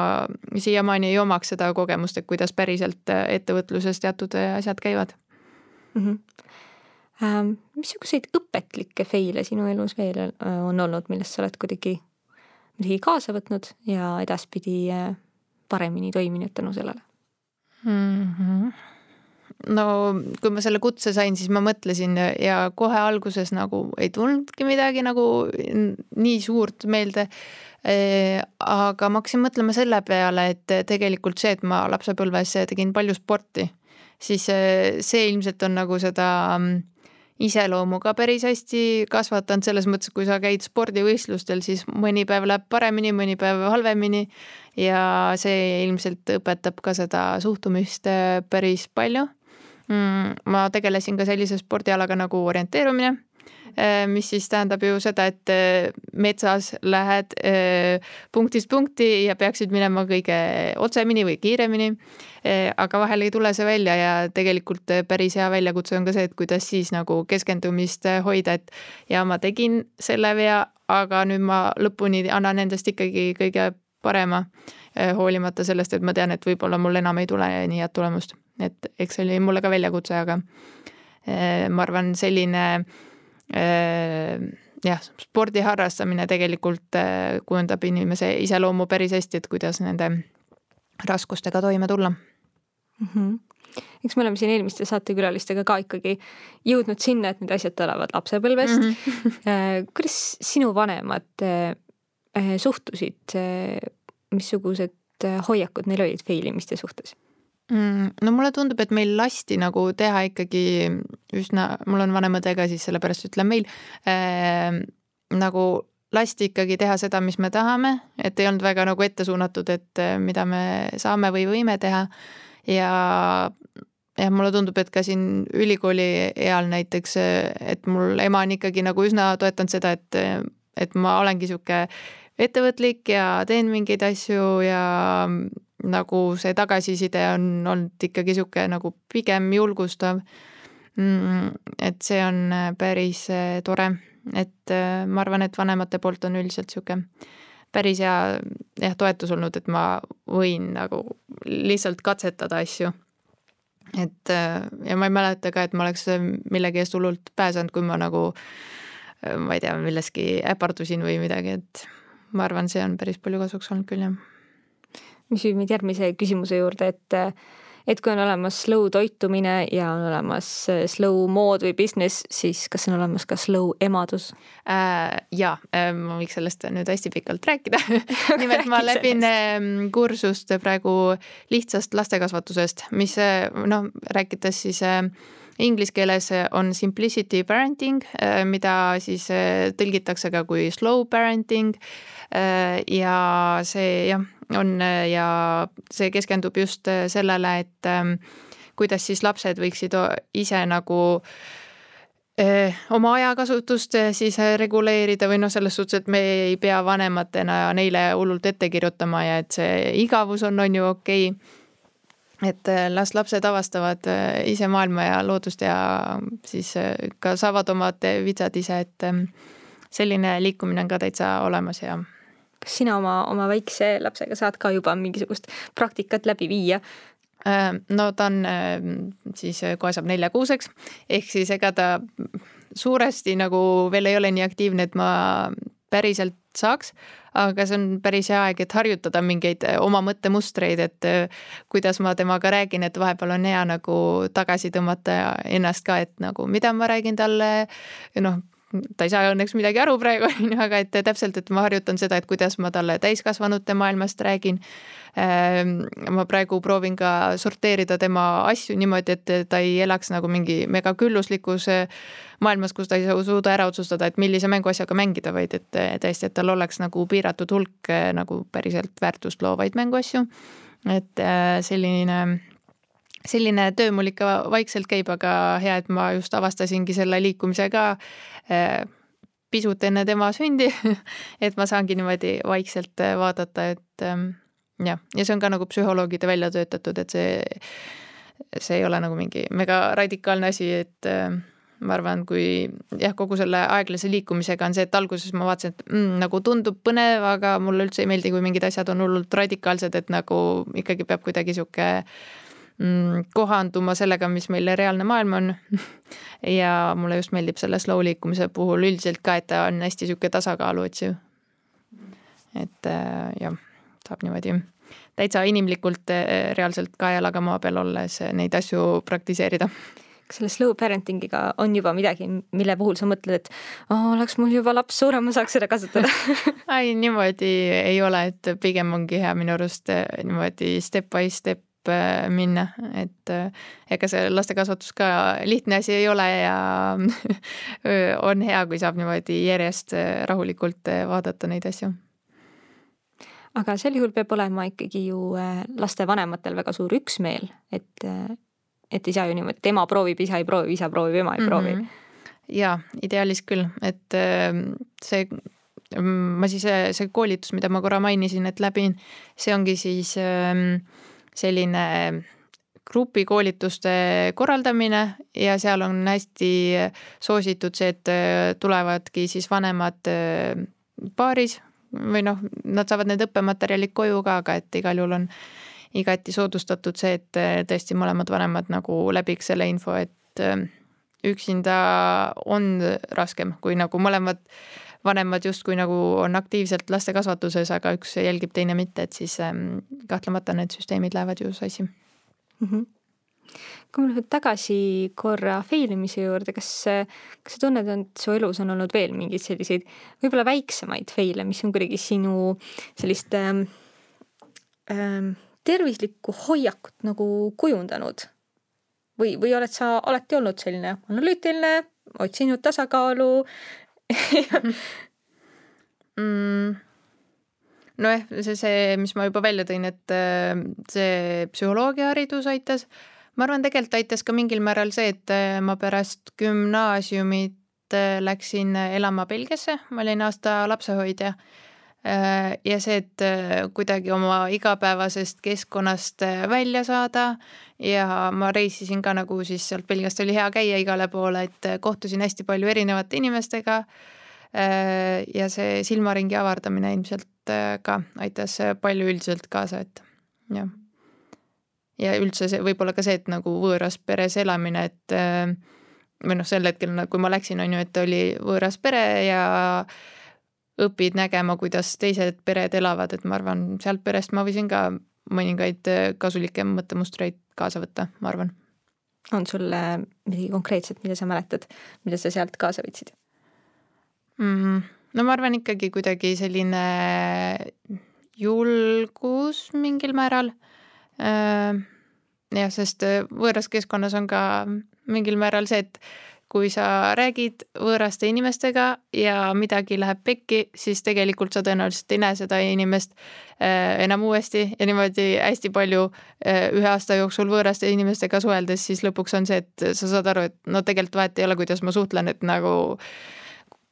siiamaani ei omaks seda kogemust, et kuidas päriselt ettevõtluses teatud asjad käivad mm. -hmm. Ähm, missuguseid õpetlikke fail'e sinu elus veel on olnud, millest sa oled kuidagi midagi kaasa võtnud ja edaspidi paremini toiminud tänu sellele mm? -hmm no kui ma selle kutse sain, siis ma mõtlesin ja kohe alguses nagu ei tulnudki midagi nagu nii suurt meelde. Aga ma hakkasin mõtlema selle peale, et tegelikult see, et ma lapsepõlves tegin palju sporti siis see ilmselt on nagu seda mm, iseloomu ka päris hästi kasvatanud selles mõttes, kui sa käid spordivõistlustel, siis mõni päev läheb paremini, mõni päev halvemini. ja see ilmselt õpetab ka seda suhtumist päris palju. Mm, ma tegelesin ka sellise spordialaga nagu orienteerumine Äh, mis siis tähendab ju seda, et äh, metsas lähed äh, punktist punkti ja peaksid minema kõige otsemini või kiiremini. aga vahel ei tule see välja ja tegelikult päris hea väljakutse on ka see, et kuidas siis nagu keskendumist hoida, et ja ma tegin selle vea, aga nüüd ma lõpuni annan endast ikkagi kõige parema, hoolimata sellest, et ma tean, et võib-olla mul enam ei tule nii head tulemust, et eks see oli mulle ka väljakutse, aga ma arvan, selline Äh, jah, spordi harrastamine tegelikult äh, kujundab inimese iseloomu päris hästi, et kuidas nende raskustega toime tulla mm. -hmm eks me oleme siin eelmiste saatekülalistega ka ikkagi jõudnud sinna, et need asjad tulevad lapsepõlvest mm. -hmm. [laughs] kuidas sinu vanemad suhtusid, missugused hoiakud neil olid fail imiste suhtes? Mm,? no mulle tundub, et meil lasti nagu teha ikkagi üsna, mul on vanem õde ka, siis sellepärast ütlen meil äh,, nagu lasti ikkagi teha seda, mis me tahame, et ei olnud väga nagu ette suunatud, et äh, mida me saame või võime teha ja jah, mulle tundub, et ka siin ülikooli eal näiteks, et mul ema on ikkagi nagu üsna toetanud seda, et, et ma olengi sihuke ettevõtlik ja teen mingeid asju ja nagu see tagasiside on olnud ikkagi niisugune nagu pigem julgustav. Mm, et see on äh, päris äh, tore, et äh, ma arvan, et vanemate poolt on üldiselt niisugune päris hea jah, toetus olnud, et ma võin nagu lihtsalt katsetada asju. et ja ma ei mäleta ka, et ma oleks millegi eest hullult pääsenud, kui ma nagu ma ei tea, milleski äpardusin või midagi, et ma arvan, see on päris palju kasuks olnud küll, jah mis viib meid järgmise küsimuse juurde, et et kui on olemas slow toitumine ja on olemas äh, slow mood või business, siis kas on olemas ka slow emadus äh,? jaa äh,, ma võiks sellest nüüd hästi pikalt rääkida [laughs] nimelt ma läbin ähm, kursust praegu lihtsast lastekasvatusest, mis äh, noh, rääkides siis äh, inglise keeles on simplicity parenting, mida siis tõlgitakse ka kui slow parenting. ja see jah on ja see keskendub just sellele, et ähm, kuidas siis lapsed võiksid ise nagu äh, oma ajakasutust äh, siis äh, reguleerida või noh, selles suhtes, et me ei pea vanematena neile hullult ette kirjutama ja et see igavus on, on ju okei. Okay et las lapsed avastavad ise maailma ja loodust ja siis ka saavad omad vitsad ise, et ähm, selline liikumine on ka täitsa olemas ja kas sina oma, oma väikse lapsega saad ka juba mingisugust praktikat läbi viia? Äh, no ta on äh, siis äh, kohe saab neljakuuseks ehk siis ega ta suuresti nagu veel ei ole nii aktiivne, et ma päriselt saaks, aga see on päris hea aeg, et harjutada mingeid oma mõttemustreid, et kuidas ma temaga räägin, et vahepeal on hea nagu tagasi tõmmata ennast ka, et nagu mida ma räägin talle, noh, ta ei saa õnneks midagi aru praegu, [laughs] on ju, aga et täpselt, et ma harjutan seda, et kuidas ma talle täiskasvanute maailmast räägin. Ehm, ma praegu proovin ka sorteerida tema asju niimoodi, et ta ei elaks nagu mingi megakülluslikus eh, maailmas, kus ta ei suuda ära otsustada, et millise mänguasjaga mängida, vaid et tõesti, et tal oleks nagu piiratud hulk eh, nagu päriselt väärtust loovaid mänguasju. et eh, selline selline töö mul ikka vaikselt käib, aga hea, et ma just avastasingi selle liikumise ka äh, pisut enne tema sündi [laughs] et ma saangi niimoodi vaikselt äh, vaadata, et ähm, jah, ja see on ka nagu psühholoogide välja töötatud, et see, see ei ole nagu mingi mega radikaalne asi, et äh, ma arvan, kui jah, kogu selle aeglase liikumisega on see, et alguses ma vaatasin, et mm, nagu tundub põnev, aga mulle üldse ei meeldi, kui mingid asjad on hullult radikaalsed, et nagu ikkagi peab kuidagi sihuke mm, kohanduma sellega, mis meil reaalne maailm on [laughs] ja mulle just meeldib selle slow liikumise puhul üldiselt ka, et ta on hästi sihuke tasakaalu otsiv. et äh, jah, saab niimoodi täitsa inimlikult äh, reaalselt kaelaga maa peal olles neid asju praktiseerida kas selle slow parenting iga on juba midagi, mille puhul sa mõtled, et oh, oleks mul juba laps suurem, ma saaks seda kasutada [laughs] ei, niimoodi ei ole, et pigem ongi hea minu arust äh, niimoodi step by step minna, et äh, ega see lastekasvatus ka lihtne asi ei ole ja [laughs] on hea, kui saab niimoodi järjest äh, rahulikult vaadata neid asju. aga sel juhul peab olema ikkagi ju lastevanematel väga suur üksmeel, et, et ei saa ju niimoodi, et ema proovib, isa ei proovi, isa proovib, ema ei proovi mm. -hmm. ja ideaalis küll, et see ma siis, see koolitus, mida ma korra mainisin, et läbin, see ongi siis äh, selline grupikoolituste korraldamine ja seal on hästi soositud see, et äh, tulevadki siis vanemad paaris või noh, nad saavad need õppematerjalid koju ka, aga et igal juhul on igati soodustatud see, et tõesti mõlemad vanemad nagu läbiks selle info, et üksinda on raskem, kui nagu mõlemad vanemad justkui nagu on aktiivselt laste kasvatuses, aga üks jälgib, teine mitte, et siis ähm, kahtlemata need süsteemid lähevad ju sassi mm. -hmm kui me nüüd tagasi korra fail imise juurde, kas, kas sa tunned, et su elus on olnud veel mingeid selliseid võib-olla väiksemaid fail'e, mis on kuidagi sinu sellist ähm, ähm, tervislikku hoiakut nagu kujundanud? või, või oled sa alati olnud selline analüütiline, otsinud tasakaalu [laughs] mm, nojah, see, see, mis ma juba välja tõin, et äh, see psühholoogiaharidus aitas. ma arvan, tegelikult aitas ka mingil määral see, et äh, ma pärast gümnaasiumit äh, läksin elama Belgiasse, ma olin aasta lapsehoidja. Ja see, et kuidagi oma igapäevasest keskkonnast välja saada ja ma reisisin ka nagu siis sealt Belgiast oli hea käia igale poole, et kohtusin hästi palju erinevate inimestega. Äh, ja see silmaringi avardamine ilmselt äh, ka aitas palju üldiselt kaasa, et jah. ja üldse see võib-olla ka see, et nagu võõras peres elamine, et äh, või noh, sel hetkel, kui ma läksin, on ju, et oli võõras pere ja õpid nägema, kuidas teised pered elavad, et ma arvan, sealt perest ma võisin ka mõningaid kasulikke mõttemustreid kaasa võtta, ma arvan. on sul midagi konkreetset, mida sa mäletad, mida sa sealt kaasa võtsid mm,? no ma arvan ikkagi kuidagi selline julgus mingil määral. Äh, jah, sest võõras keskkonnas on ka mingil määral see, et kui sa räägid võõraste inimestega ja midagi läheb pekki, siis tegelikult sa tõenäoliselt ei näe seda inimest äh, enam uuesti. Ja niimoodi hästi palju äh, ühe aasta jooksul võõraste inimestega suheldes, siis lõpuks on see, et sa saad aru, et no tegelikult vahet ei ole, kuidas ma suhtlen, et nagu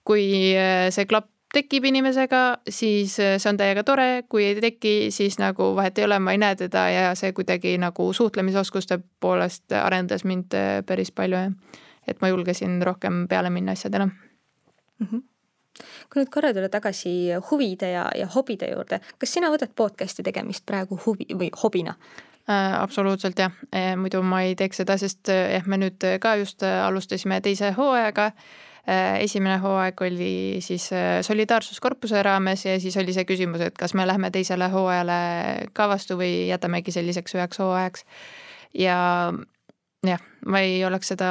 kui äh, see klapp tekib inimesega, siis see on täiega tore, kui ei teki, siis nagu vahet ei ole, ma ei näe teda ja see kuidagi nagu suhtlemisoskuste poolest arendas mind päris palju, jah et ma julgesin rohkem peale minna asjadele mm. -hmm kui nüüd korra tulla tagasi huvide ja, ja hobide juurde, kas sina võtad podcast'i tegemist praegu huvi või hobina äh,? absoluutselt jah e,, muidu ma ei teeks seda, sest äh, jah, me nüüd ka just äh, alustasime teise hooajaga äh,. esimene hooaeg oli siis äh, solidaarsuskorpuse raames ja siis oli see küsimus, et kas me lähme teisele hooajale ka vastu või jätamegi selliseks üheks hooajaks. ja jah, ma ei oleks seda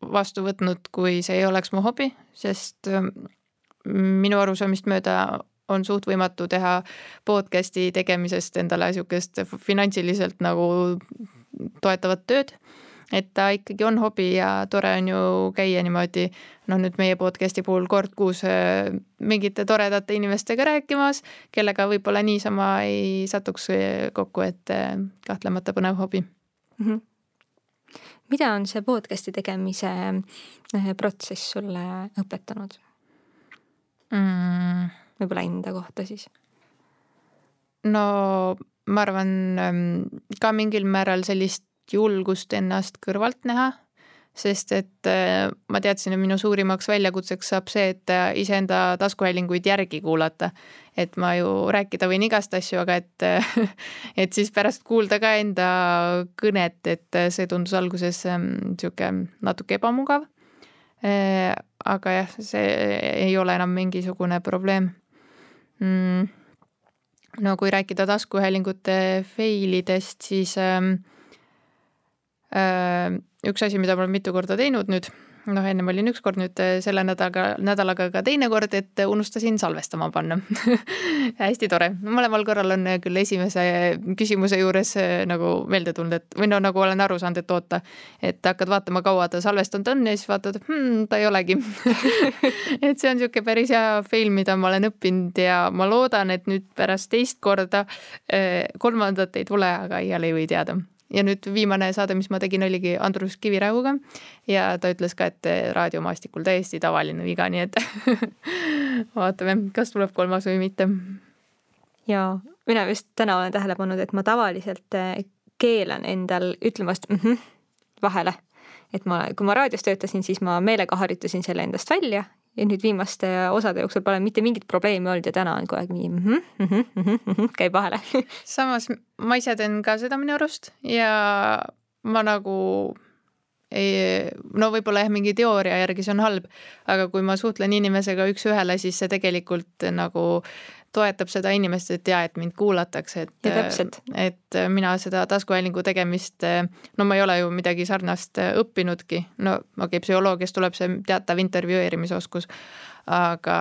vastu võtnud, kui see ei oleks mu hobi, sest ähm, minu arusaamist mööda on suht võimatu teha podcast'i tegemisest endale niisugust finantsiliselt nagu toetavat tööd. et ta ikkagi on hobi ja tore on ju käia niimoodi, noh nüüd meie podcast'i puhul kord kuus äh, mingite toredate inimestega rääkimas, kellega võib-olla niisama ei satuks kokku, et äh, kahtlemata põnev hobi mm. -hmm mida on see podcast'i tegemise eh, protsess sulle õpetanud mm.? võib-olla enda kohta siis? no ma arvan ähm, ka mingil määral sellist julgust ennast kõrvalt näha sest et äh, ma teadsin, et minu suurimaks väljakutseks saab see, et äh, iseenda taskuhäälinguid järgi kuulata. et ma ju rääkida võin igast asju, aga et, äh, [laughs] et siis pärast kuulda ka enda kõnet, et see tundus alguses niisugune ähm, natuke ebamugav. aga jah, see ei ole enam mingisugune probleem mm.. no kui rääkida taskuhäälingute fail idest, siis ähm, äh, üks asi, mida ma olen mitu korda teinud nüüd, noh, ennem olin üks kord, nüüd äh, selle nädalaga, nädalaga ka teine kord, et unustasin salvestama panna. [laughs] Hästi tore, mõlemal korral on küll esimese küsimuse juures äh, nagu meelde tulnud, et või no nagu olen aru saanud, et oota, et hakkad vaatama, kaua ta salvestanud on ja siis vaatad hmm,, ta ei olegi. [laughs] Et see on niisugune päris hea fail, mida ma olen õppinud ja ma loodan, et nüüd pärast teist korda äh, kolmandat ei tule, aga iial ei või teada ja nüüd viimane saade, mis ma tegin, oligi Andrus Kiviräuga ja ta ütles ka, et raadiomaastikul täiesti tavaline viga, nii et [laughs] vaatame, kas tuleb kolmas või mitte. ja mina just täna olen tähele pannud, et ma tavaliselt eh, keelan endal ütlemast mm -hmm, vahele. et ma, kui ma raadios töötasin, siis ma meelega harjutasin selle endast välja ja nüüd viimaste osade jooksul pole mitte mingit probleemi olnud ja täna on kogu aeg nii mm -hmm, mm -hmm, käib vahele. [laughs] Samas ma ise teen ka seda minu arust ja ma nagu ei, no võib-olla jah, mingi teooria järgi see on halb, aga kui ma suhtlen inimesega üks-ühele, siis see tegelikult nagu toetab seda inimest, et jaa, et mind kuulatakse, et, et mina seda taskuhäälingu tegemist, no ma ei ole ju midagi sarnast õppinudki, no okei okay,, psühholoogias tuleb see teatav intervjueerimisoskus, aga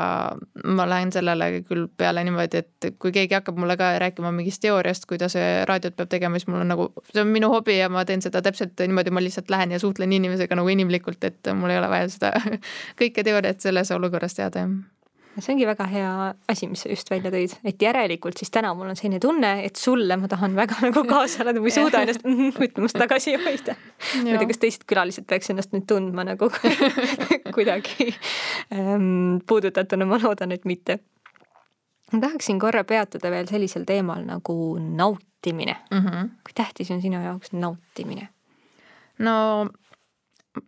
ma lähen sellele küll peale niimoodi, et kui keegi hakkab mulle ka rääkima mingist teooriast, kuidas raadiot peab tegema, siis mul on nagu, see on minu hobi ja ma teen seda täpselt niimoodi, ma lihtsalt lähen ja suhtlen inimesega nagu inimlikult, et mul ei ole vaja seda [laughs] kõike teooriat selles olukorras teada, jah see ongi väga hea asi, mis sa just välja tõid, et järelikult siis täna mul on selline tunne, et sulle ma tahan väga [laughs] nagu kaasa elada, ma ei suuda ennast [laughs] [laughs] ütlemast tagasi hoida. ma ei tea, kas teised külalised peaks ennast nüüd tundma nagu kuidagi ähm, puudutatuna, ma loodan, et mitte. ma tahaksin korra peatuda veel sellisel teemal nagu nautimine mm. -hmm. kui tähtis on sinu jaoks nautimine? no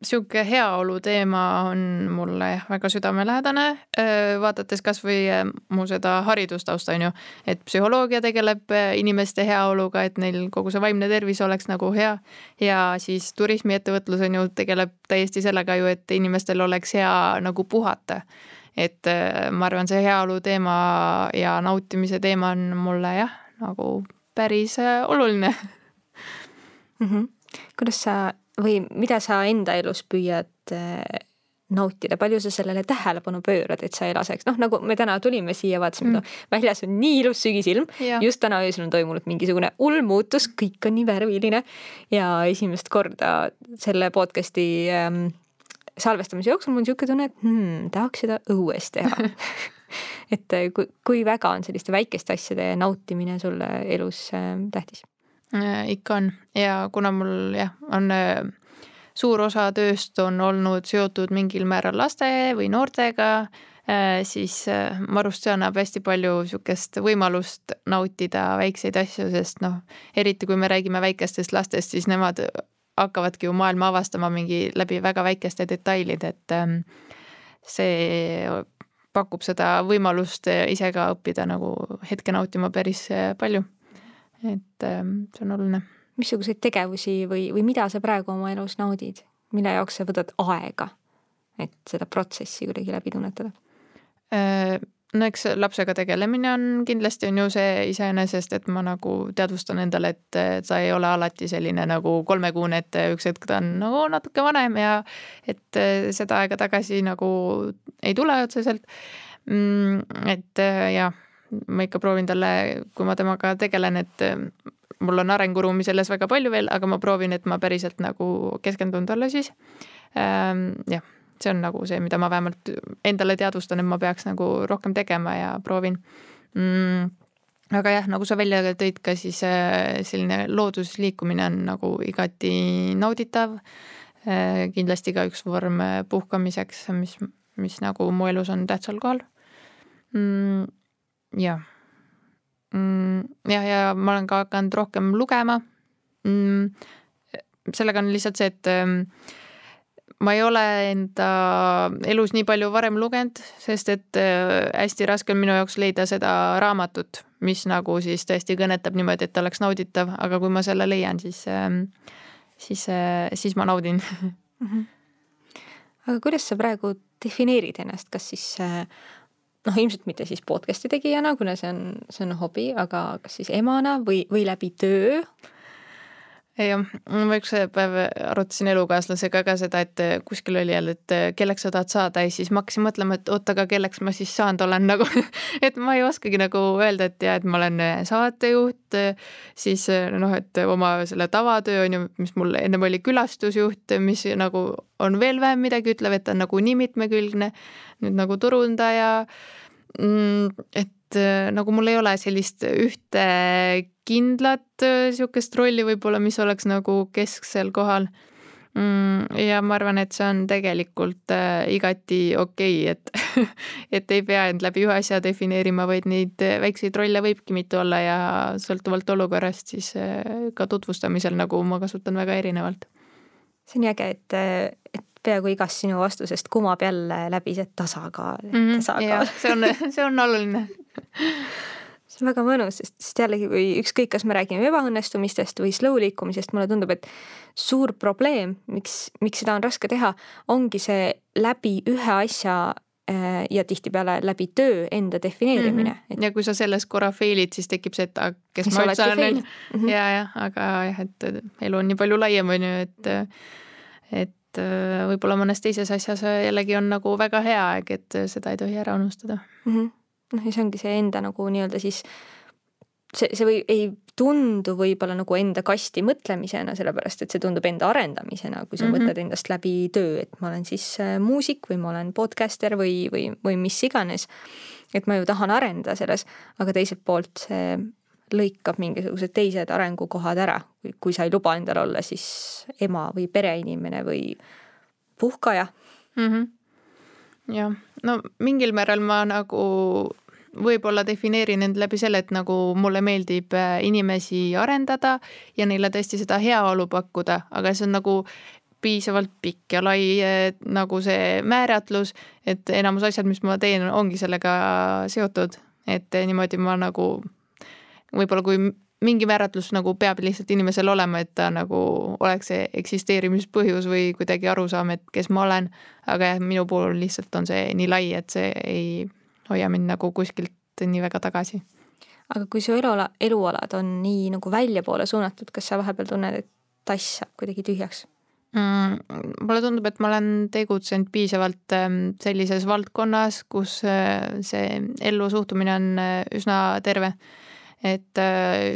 sihuke heaolu teema on mulle jah väga südamelähedane, vaadates kasvõi mu seda haridustausta on ju, et psühholoogia tegeleb inimeste heaoluga, et neil kogu see vaimne tervis oleks nagu hea. ja siis turismiettevõtlus on ju, tegeleb täiesti sellega ju, et inimestel oleks hea nagu puhata. et ma arvan, see heaolu teema ja nautimise teema on mulle jah, nagu päris oluline mm. -hmm. kuidas sa või mida sa enda elus püüad äh, nautida, palju sa sellele tähelepanu pöörad, et sa ei laseks, noh, nagu me täna tulime siia, vaatasime mm., väljas on nii ilus sügisilm, just täna öösel on toimunud mingisugune hull muutus, kõik on nii värviline. Ja esimest korda selle podcast'i ähm, salvestamise jooksul mul on niisugune tunne, et hmm, tahaks seda õues teha. [laughs] [laughs] Et äh, kui, kui väga on selliste väikeste asjade nautimine sulle elus äh, tähtis? Äh, ikka on. Ja kuna mul jah, on äh, suur osa tööst on olnud seotud mingil määral laste või noortega, äh, siis mu arust see annab hästi palju sihukest võimalust nautida väikseid asju, sest noh, eriti kui me räägime väikestest lastest, siis nemad hakkavadki ju maailma avastama mingi läbi väga väikeste detailide, et ähm, see pakub seda võimalust ise ka õppida nagu hetke nautima päris palju et ähm, see on oluline. missuguseid tegevusi või, või mida sa praegu oma elus naudid, mille jaoks sa võtad aega, et seda protsessi kuidagi läbi tunnetada? Äh, no eks lapsega tegelemine on kindlasti on ju see iseenesest, et ma nagu teadvustan endale, et ta ei ole alati selline nagu kolmekuune, et üks hetk ta on nagu natuke vanem ja et äh, seda aega tagasi nagu ei tule otseselt. Mm, et äh, jah ma ikka proovin talle, kui ma temaga tegelen, et eh, mul on arenguruumi selles väga palju veel, aga ma proovin, et ma päriselt nagu keskendun talle siis. Ehm, jah, see on nagu see, mida ma vähemalt endale teadvustan, et ma peaks nagu rohkem tegema ja proovin mm aga jah, nagu sa välja tõid ka, siis äh, selline loodusliikumine on nagu igati nauditav. Äh, kindlasti ka üks vorm äh, puhkamiseks, mis, mis nagu mu elus on tähtsal kohal mm,. Jah mm,. jah, ja ma olen ka hakanud rohkem lugema mm,. sellega on lihtsalt see, et ähm, ma ei ole enda elus nii palju varem lugenud, sest et äh, hästi raske on minu jaoks leida seda raamatut, mis nagu siis tõesti kõnetab niimoodi, et oleks nauditav, aga kui ma selle leian, siis, ähm, siis, äh, siis ma naudin. -hmm. aga kuidas sa praegu defineerid ennast, kas siis äh, noh, ilmselt mitte siis podcast'i tegijana, kuna see on, see on hobi, aga kas siis emana või, või läbi töö? Jah, ma üks päev arutasin elukaaslasega ka seda, et kuskil oli jälle, et kelleks sa tahad saada ja siis ma hakkasin mõtlema, et oot, aga kelleks ma siis saanud olen [laughs] nagu et ma ei oskagi nagu öelda, et ja et ma olen saatejuht, siis noh, et oma selle tavatöö on ju, mis mul ennem oli külastusjuht, mis nagu on veel vähem midagi ütlev, et ta on nagu nii mitmekülgne, nüüd nagu turundaja. Mm, et nagu mul ei ole sellist ühte kindlat niisugust rolli võib-olla, mis oleks nagu kesksel kohal mm,. ja ma arvan, et see on tegelikult äh, igati okei okay,, et [laughs] et ei pea end läbi ühe asja defineerima, vaid neid väikseid rolle võibki mitu olla ja sõltuvalt olukorrast siis äh, ka tutvustamisel nagu ma kasutan väga erinevalt. see on äge, et, et peaaegu igast sinu vastusest kumab jälle läbi see tasakaal mm, -hmm, tasakaal. see on, see on oluline [laughs] [laughs] see on väga mõnus, sest, sest jällegi, kui ükskõik, kas me räägime ebaõnnestumistest või slow liikumisest, mulle tundub, et suur probleem, miks, miks seda on raske teha, ongi see läbi ühe asja äh, ja tihtipeale läbi töö enda defineerimine mm. -hmm. ja kui sa selles korra fail'id, siis tekib see, et aga kes ma üldse olen, ju. ja, jah, aga jah, et elu on nii palju laiem, on ju, et, et äh, võib-olla mõnes teises asjas jällegi on nagu väga hea aeg, et seda ei tohi ära unustada mm. -hmm noh, ja see ongi see enda nagu nii-öelda siis see, see või ei tundu võib-olla nagu enda kasti mõtlemisena, sellepärast et see tundub enda arendamisena, kui sa mm -hmm. mõtled endast läbi töö, et ma olen siis äh, muusik või ma olen podcaster või, või, või mis iganes. et ma ju tahan arendada selles, aga teiselt poolt see lõikab mingisugused teised arengukohad ära, kui sa ei luba endal olla siis ema või pereinimene või puhkaja mm. -hmm. jah, no mingil määral ma nagu võib-olla defineerin end läbi selle, et nagu mulle meeldib äh, inimesi arendada ja neile tõesti seda heaolu pakkuda, aga see on nagu piisavalt pikk ja lai äh, nagu see määratlus, et enamus asjad, mis ma teen, ongi sellega seotud, et niimoodi ma nagu võib-olla kui mingi määratlus nagu peab lihtsalt inimesel olema, et ta nagu oleks see eksisteerimispõhjus või kuidagi arusaam, et kes ma olen. aga jah, minu puhul lihtsalt on see nii lai, et see ei hoia mind nagu kuskilt nii väga tagasi. aga kui su eluala, elualad on nii nagu väljapoole suunatud, kas sa vahepeal tunned, et tass saab kuidagi tühjaks mm,? mulle tundub, et ma olen tegutsenud piisavalt ähm, sellises valdkonnas, kus äh, see ellu suhtumine on äh, üsna terve. et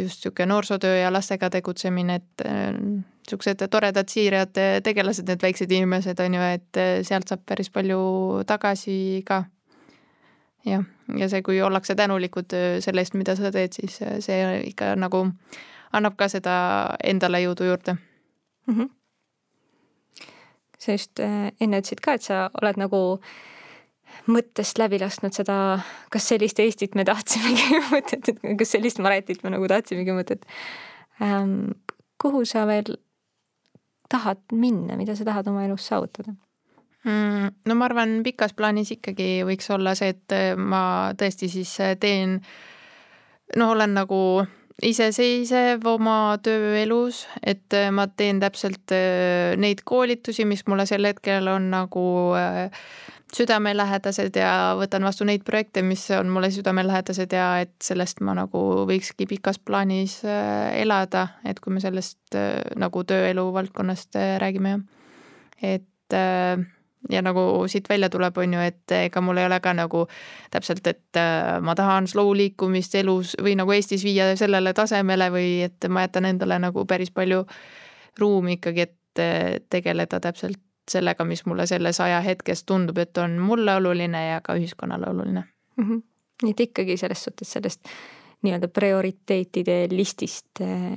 just niisugune noorsootöö ja lastega tegutsemine, et niisugused toredad, siirad tegelased, need väiksed inimesed on ju, et sealt saab päris palju tagasi ka jah, ja see, kui ollakse tänulikud äh, selle eest, mida sa teed, siis äh, see ikka nagu annab ka seda endale jõudu juurde mm. -hmm. sa just äh, enne ütlesid ka, et sa oled nagu mõttest läbi lasknud seda, kas sellist Eestit me [laughs] tahtsimegi mõtet, et kas sellist Maretit me nagu tahtsimegi mõtet ähm,. kuhu sa veel tahad minna, mida sa tahad oma elus saavutada? Mm,? no ma arvan, pikas plaanis ikkagi võiks olla see, et äh, ma tõesti siis äh, teen, no olen nagu iseseisev oma tööelus, et äh, ma teen täpselt neid koolitusi, mis mulle sel hetkel on nagu südamelähedased ja võtan vastu neid projekte, mis on mulle südamelähedased ja et sellest ma nagu võikski pikas plaanis elada, et kui me sellest nagu tööelu valdkonnast räägime, et ja nagu siit välja tuleb, on ju, et ega mul ei ole ka nagu täpselt, et äh, ma tahan slow liikumist elus või nagu Eestis viia sellele tasemele või et ma jätan endale nagu päris palju ruumi ikkagi, et äh, tegeleda täpselt sellega, mis mulle selles ajahetkes tundub, et on mulle oluline ja ka ühiskonnale oluline mm. -hmm. nii et ikkagi selles suhtes sellest nii-öelda prioriteetide listist äh,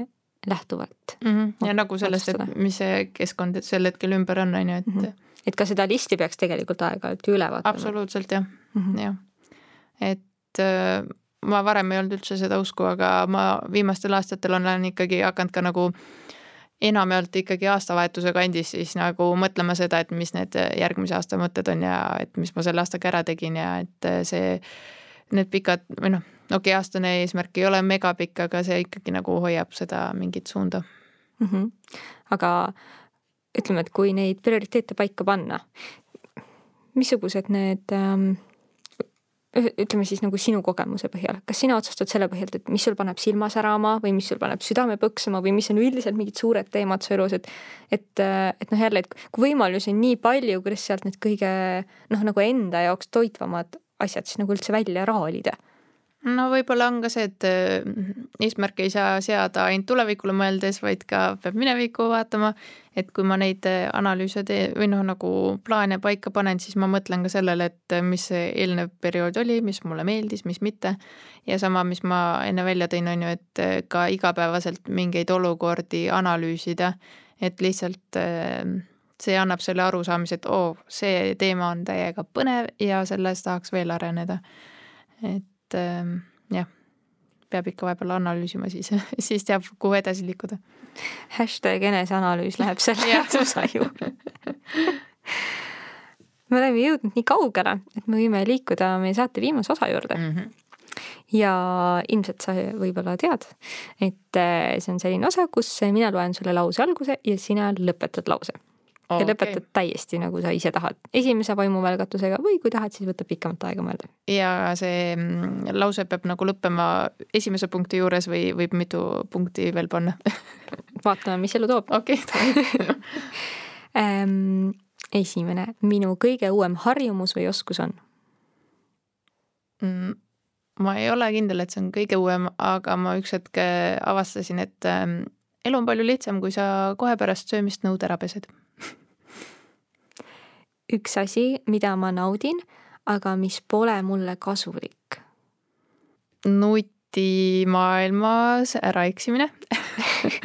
lähtuvalt mm. -hmm. ja nagu sellest, et mis see keskkond sel hetkel ümber on, on ju, et mm. -hmm. Et ka seda listi peaks tegelikult aeg-ajalt ju üle vaatama. absoluutselt jah mm, -hmm. jah. et äh, ma varem ei olnud üldse seda usku, aga ma viimastel aastatel olen ikkagi hakanud ka nagu enamjaolt ikkagi aastavahetuse kandis siis nagu mõtlema seda, et mis need järgmise aasta mõtted on ja et mis ma selle aastaga ära tegin ja et see, need pikad või noh okei okay,, aastane eesmärk ei ole megapikk, aga see ikkagi nagu hoiab seda mingit suunda mm. -hmm. aga ütleme, et kui neid prioriteete paika panna, missugused need ähm, ütleme siis nagu sinu kogemuse põhjal, kas sina otsustad selle põhjalt, et mis sul paneb silma särama või mis sul paneb südame põksuma või mis on üldiselt mingid suured teemad su elus, et et, et noh, jälle, et kui võimalusi on nii palju, kuidas sealt need kõige noh, nagu enda jaoks toitvamad asjad siis nagu üldse välja raalida no võib-olla on ka see, et äh, eesmärke ei saa seada ainult tulevikule mõeldes, vaid ka peab minevikku vaatama. et kui ma neid äh, analüüse teen või noh, nagu plaane paika panen, siis ma mõtlen ka sellele, et äh, mis see eelnev periood oli, mis mulle meeldis, mis mitte. ja sama, mis ma enne välja tõin, on ju, et ka igapäevaselt mingeid olukordi analüüsida, et lihtsalt see annab selle arusaamise, et oo, see teema on täiega põnev ja selles tahaks veel areneda. et et ähm, jah, peab ikka vahepeal analüüsima, siis, [laughs] siis teab, kuhu edasi liikuda. hashtag eneseanalüüs läheb selle osa ju me oleme jõudnud nii kaugele, et me võime liikuda meie saate viimase osa juurde mm. -hmm ja ilmselt sa võib-olla tead, et äh, see on selline osa, kus mina loen sulle lause alguse ja sina lõpetad lause okay. ja lõpetad täiesti nagu sa ise tahad, esimese vaimuvälgatusega või kui tahad, siis võtab pikemat aega mõelda. ja see mm, lause peab nagu lõppema esimese punkti juures või võib mitu punkti veel panna [laughs] vaatame, mis elu toob. okei ähm, [laughs] esimene, minu kõige uuem harjumus või oskus on mm,? ma ei ole kindel, et see on kõige uuem, aga ma üks hetk avastasin, et ähm, elu on palju lihtsam, kui sa kohe pärast söömist nõud ära pesed üks asi, mida ma naudin, aga mis pole mulle kasulik? nutimaailmas äraeksimine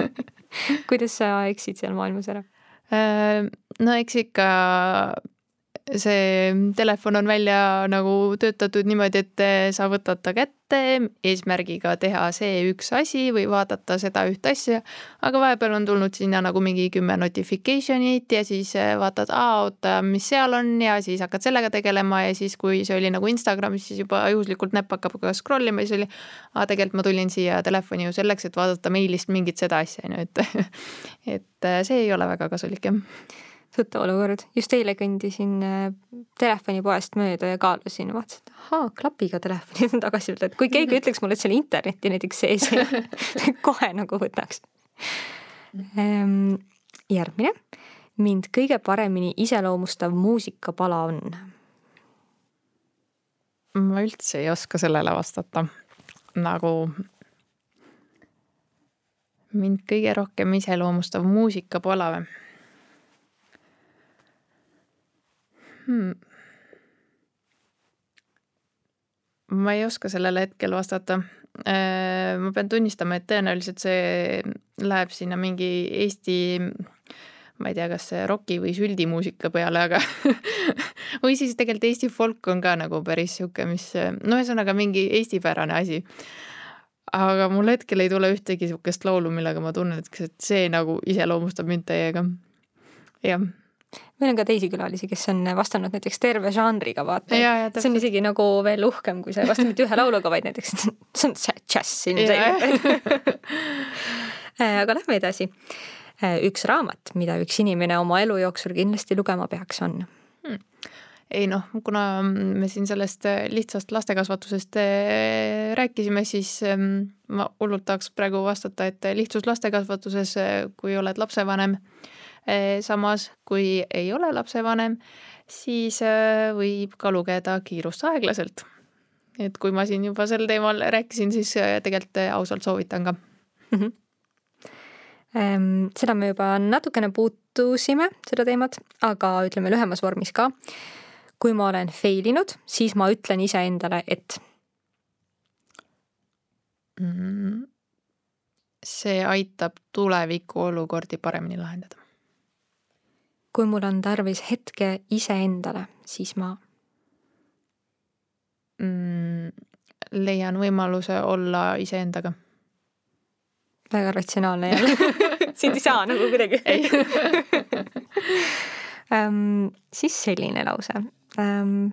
[laughs] kuidas sa eksid seal maailmas ära? Äh, no eks ikka see telefon on välja nagu töötatud niimoodi, et sa võtad ta kätte eesmärgiga teha see üks asi või vaadata seda ühte asja. aga vahepeal on tulnud sinna nagu mingi kümme notification'it ja siis vaatad, aa oota, mis seal on ja siis hakkad sellega tegelema ja siis, kui see oli nagu Instagramis, siis juba juhuslikult näpp hakkab ka scroll ima ja siis oli, aa tegelikult ma tulin siia telefoni ju selleks, et vaadata meilist mingit seda asja on ju, et [laughs] et see ei ole väga kasulik jah tuttav olukord, just eile kõndisin äh, telefonipoest mööda ja kaalusin, vaatasin, et ahaa, klapiga telefonid on [laughs] tagasi tulnud, et kui keegi ütleks mulle, et seal internetti näiteks sees ei [laughs] ole, kohe nagu võtaks. Ehm, järgmine, mind kõige paremini iseloomustav muusikapala on? ma üldse ei oska sellele vastata, nagu mind kõige rohkem iseloomustav muusikapala või? Hmm.? ma ei oska sellele hetkel vastata. Äh, ma pean tunnistama, et tõenäoliselt see läheb sinna mingi Eesti, ma ei tea, kas roki või süldimuusika peale, aga [laughs] või siis tegelikult Eesti folk on ka nagu päris sihuke, mis no ühesõnaga mingi eestipärane asi. aga mul hetkel ei tule ühtegi sihukest laulu, millega ma tunnen, et see nagu iseloomustab mind täiega. jah meil on ka teisi külalisi, kes on vastanud näiteks terve žanriga, vaata. see on isegi nagu veel uhkem, kui sa ei vasta mitte ühe lauluga, vaid näiteks [laughs] see on džäss ilmselgelt. [laughs] aga lähme edasi. üks raamat, mida üks inimene oma elu jooksul kindlasti lugema peaks, on hmm.? ei noh, kuna me siin sellest lihtsast lastekasvatusest rääkisime, siis ehm, ma hullult tahaks praegu vastata, et lihtsus lastekasvatuses, kui oled lapsevanem samas, kui ei ole lapsevanem, siis eh, võib ka lugeda Kiirust aeglaselt. et kui ma siin juba sel teemal rääkisin, siis eh, tegelikult ausalt soovitan ka mm. -hmm. seda me juba natukene puutusime, seda teemat, aga ütleme lühemas vormis ka. kui ma olen fail inud, siis ma ütlen iseendale, et mm,? see aitab tuleviku olukordi paremini lahendada. Kui mul on tarvis hetke iseendale, siis ma mm,? leian võimaluse olla iseendaga. väga ratsionaalne jälle [laughs] sind ei saa nagu kuidagi um, [laughs] siis selline lause um,.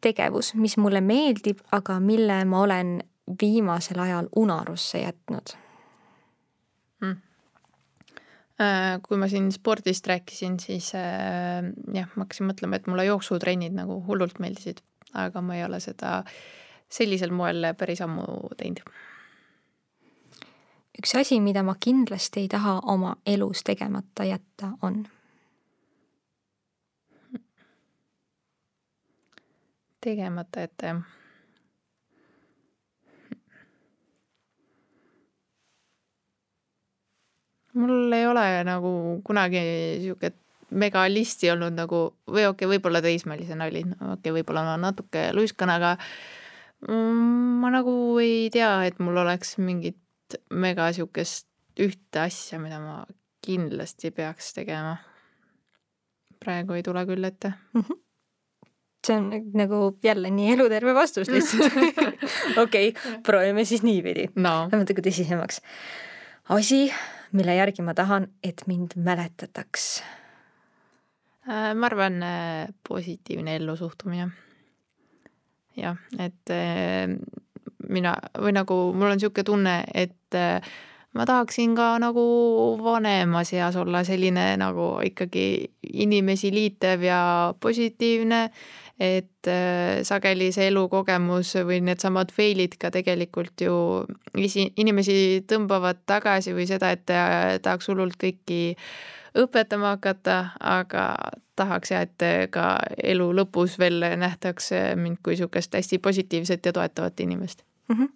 tegevus, mis mulle meeldib, aga mille ma olen viimasel ajal unarusse jätnud mm.? Kui ma siin spordist rääkisin, siis äh, jah, ma hakkasin mõtlema, et mulle jooksutrennid nagu hullult meeldisid, aga ma ei ole seda sellisel moel päris ammu teinud. üks asi, mida ma kindlasti ei taha oma elus tegemata jätta, on? tegemata jätta, jah mul ei ole nagu kunagi sihuke megalisti olnud nagu või okei okay,, võib-olla teismelisena olin, okei okay,, võib-olla ma natuke luiskan, aga ma nagu ei tea, et mul oleks mingit mega sihukest ühte asja, mida ma kindlasti peaks tegema. praegu ei tule küll ette mm. -hmm see on nagu jälle nii eluterve vastus lihtsalt [laughs] okei okay,, proovime siis niipidi no.. Lähme natuke tõsisemaks. asi, mille järgi ma tahan, et mind mäletataks? Äh, ma arvan, äh, positiivne ellusuhtumine. jah, et äh, mina või nagu mul on niisugune tunne, et ma tahaksin ka nagu vanemas eas olla selline nagu ikkagi inimesi liitev ja positiivne, et sageli see elukogemus või needsamad fail'id ka tegelikult ju isi-, inimesi tõmbavad tagasi või seda, et tahaks hullult kõiki õpetama hakata, aga tahaks ja et ka elu lõpus veel nähtakse mind kui niisugust hästi positiivset ja toetavat inimest mm. -hmm.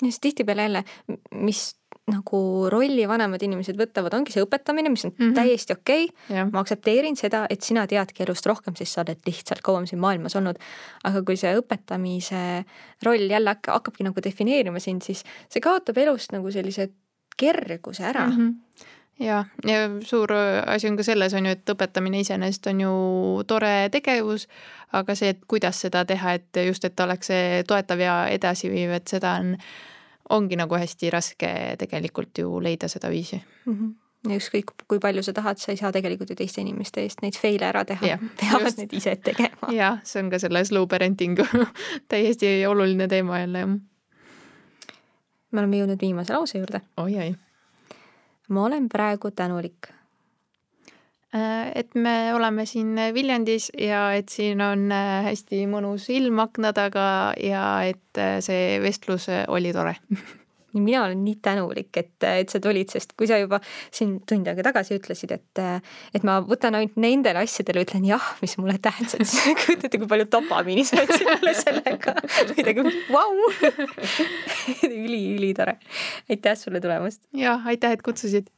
siis tihtipeale jälle, mis nagu rolli vanemad inimesed võtavad, ongi see õpetamine, mis on mm -hmm. täiesti okei okay.. ma aktsepteerin seda, et sina teadki elust rohkem, sest sa oled lihtsalt kauem siin maailmas olnud. aga kui see õpetamise roll jälle hakkabki nagu defineerima sind, siis see kaotab elust nagu sellise kerguse ära mm. -hmm ja, ja suur asi on ka selles, on ju, et õpetamine iseenesest on ju tore tegevus, aga see, et kuidas seda teha, et just, et oleks see toetav ja edasiviiv, et seda on, ongi nagu hästi raske tegelikult ju leida seda viisi mm. -hmm ja ükskõik, kui palju sa tahad, sa ei saa tegelikult ju teiste inimeste eest neid fail'e ära teha, [laughs] peavad need ise tegema. jah, see on ka selle slow parenting'u [laughs] täiesti oluline teema jälle, jah. me oleme jõudnud viimase lause juurde oi,. oi-oi ma olen praegu tänulik? Äh, et me oleme siin Viljandis ja et siin on äh, hästi mõnus ilm akna taga ja et äh, see vestlus oli tore [laughs] mina olen nii tänulik, et, et sa tulid, sest kui sa juba siin tund aega tagasi ütlesid, et, et ma võtan ainult nendele asjadele, ütlen jah, mis mulle tähtsad, [laughs] siis kujutate, kui palju dopamiini sa andsid mulle sellega. [laughs] midagi, vau. üli, ülitore. aitäh sulle tulemast. ja aitäh, et kutsusid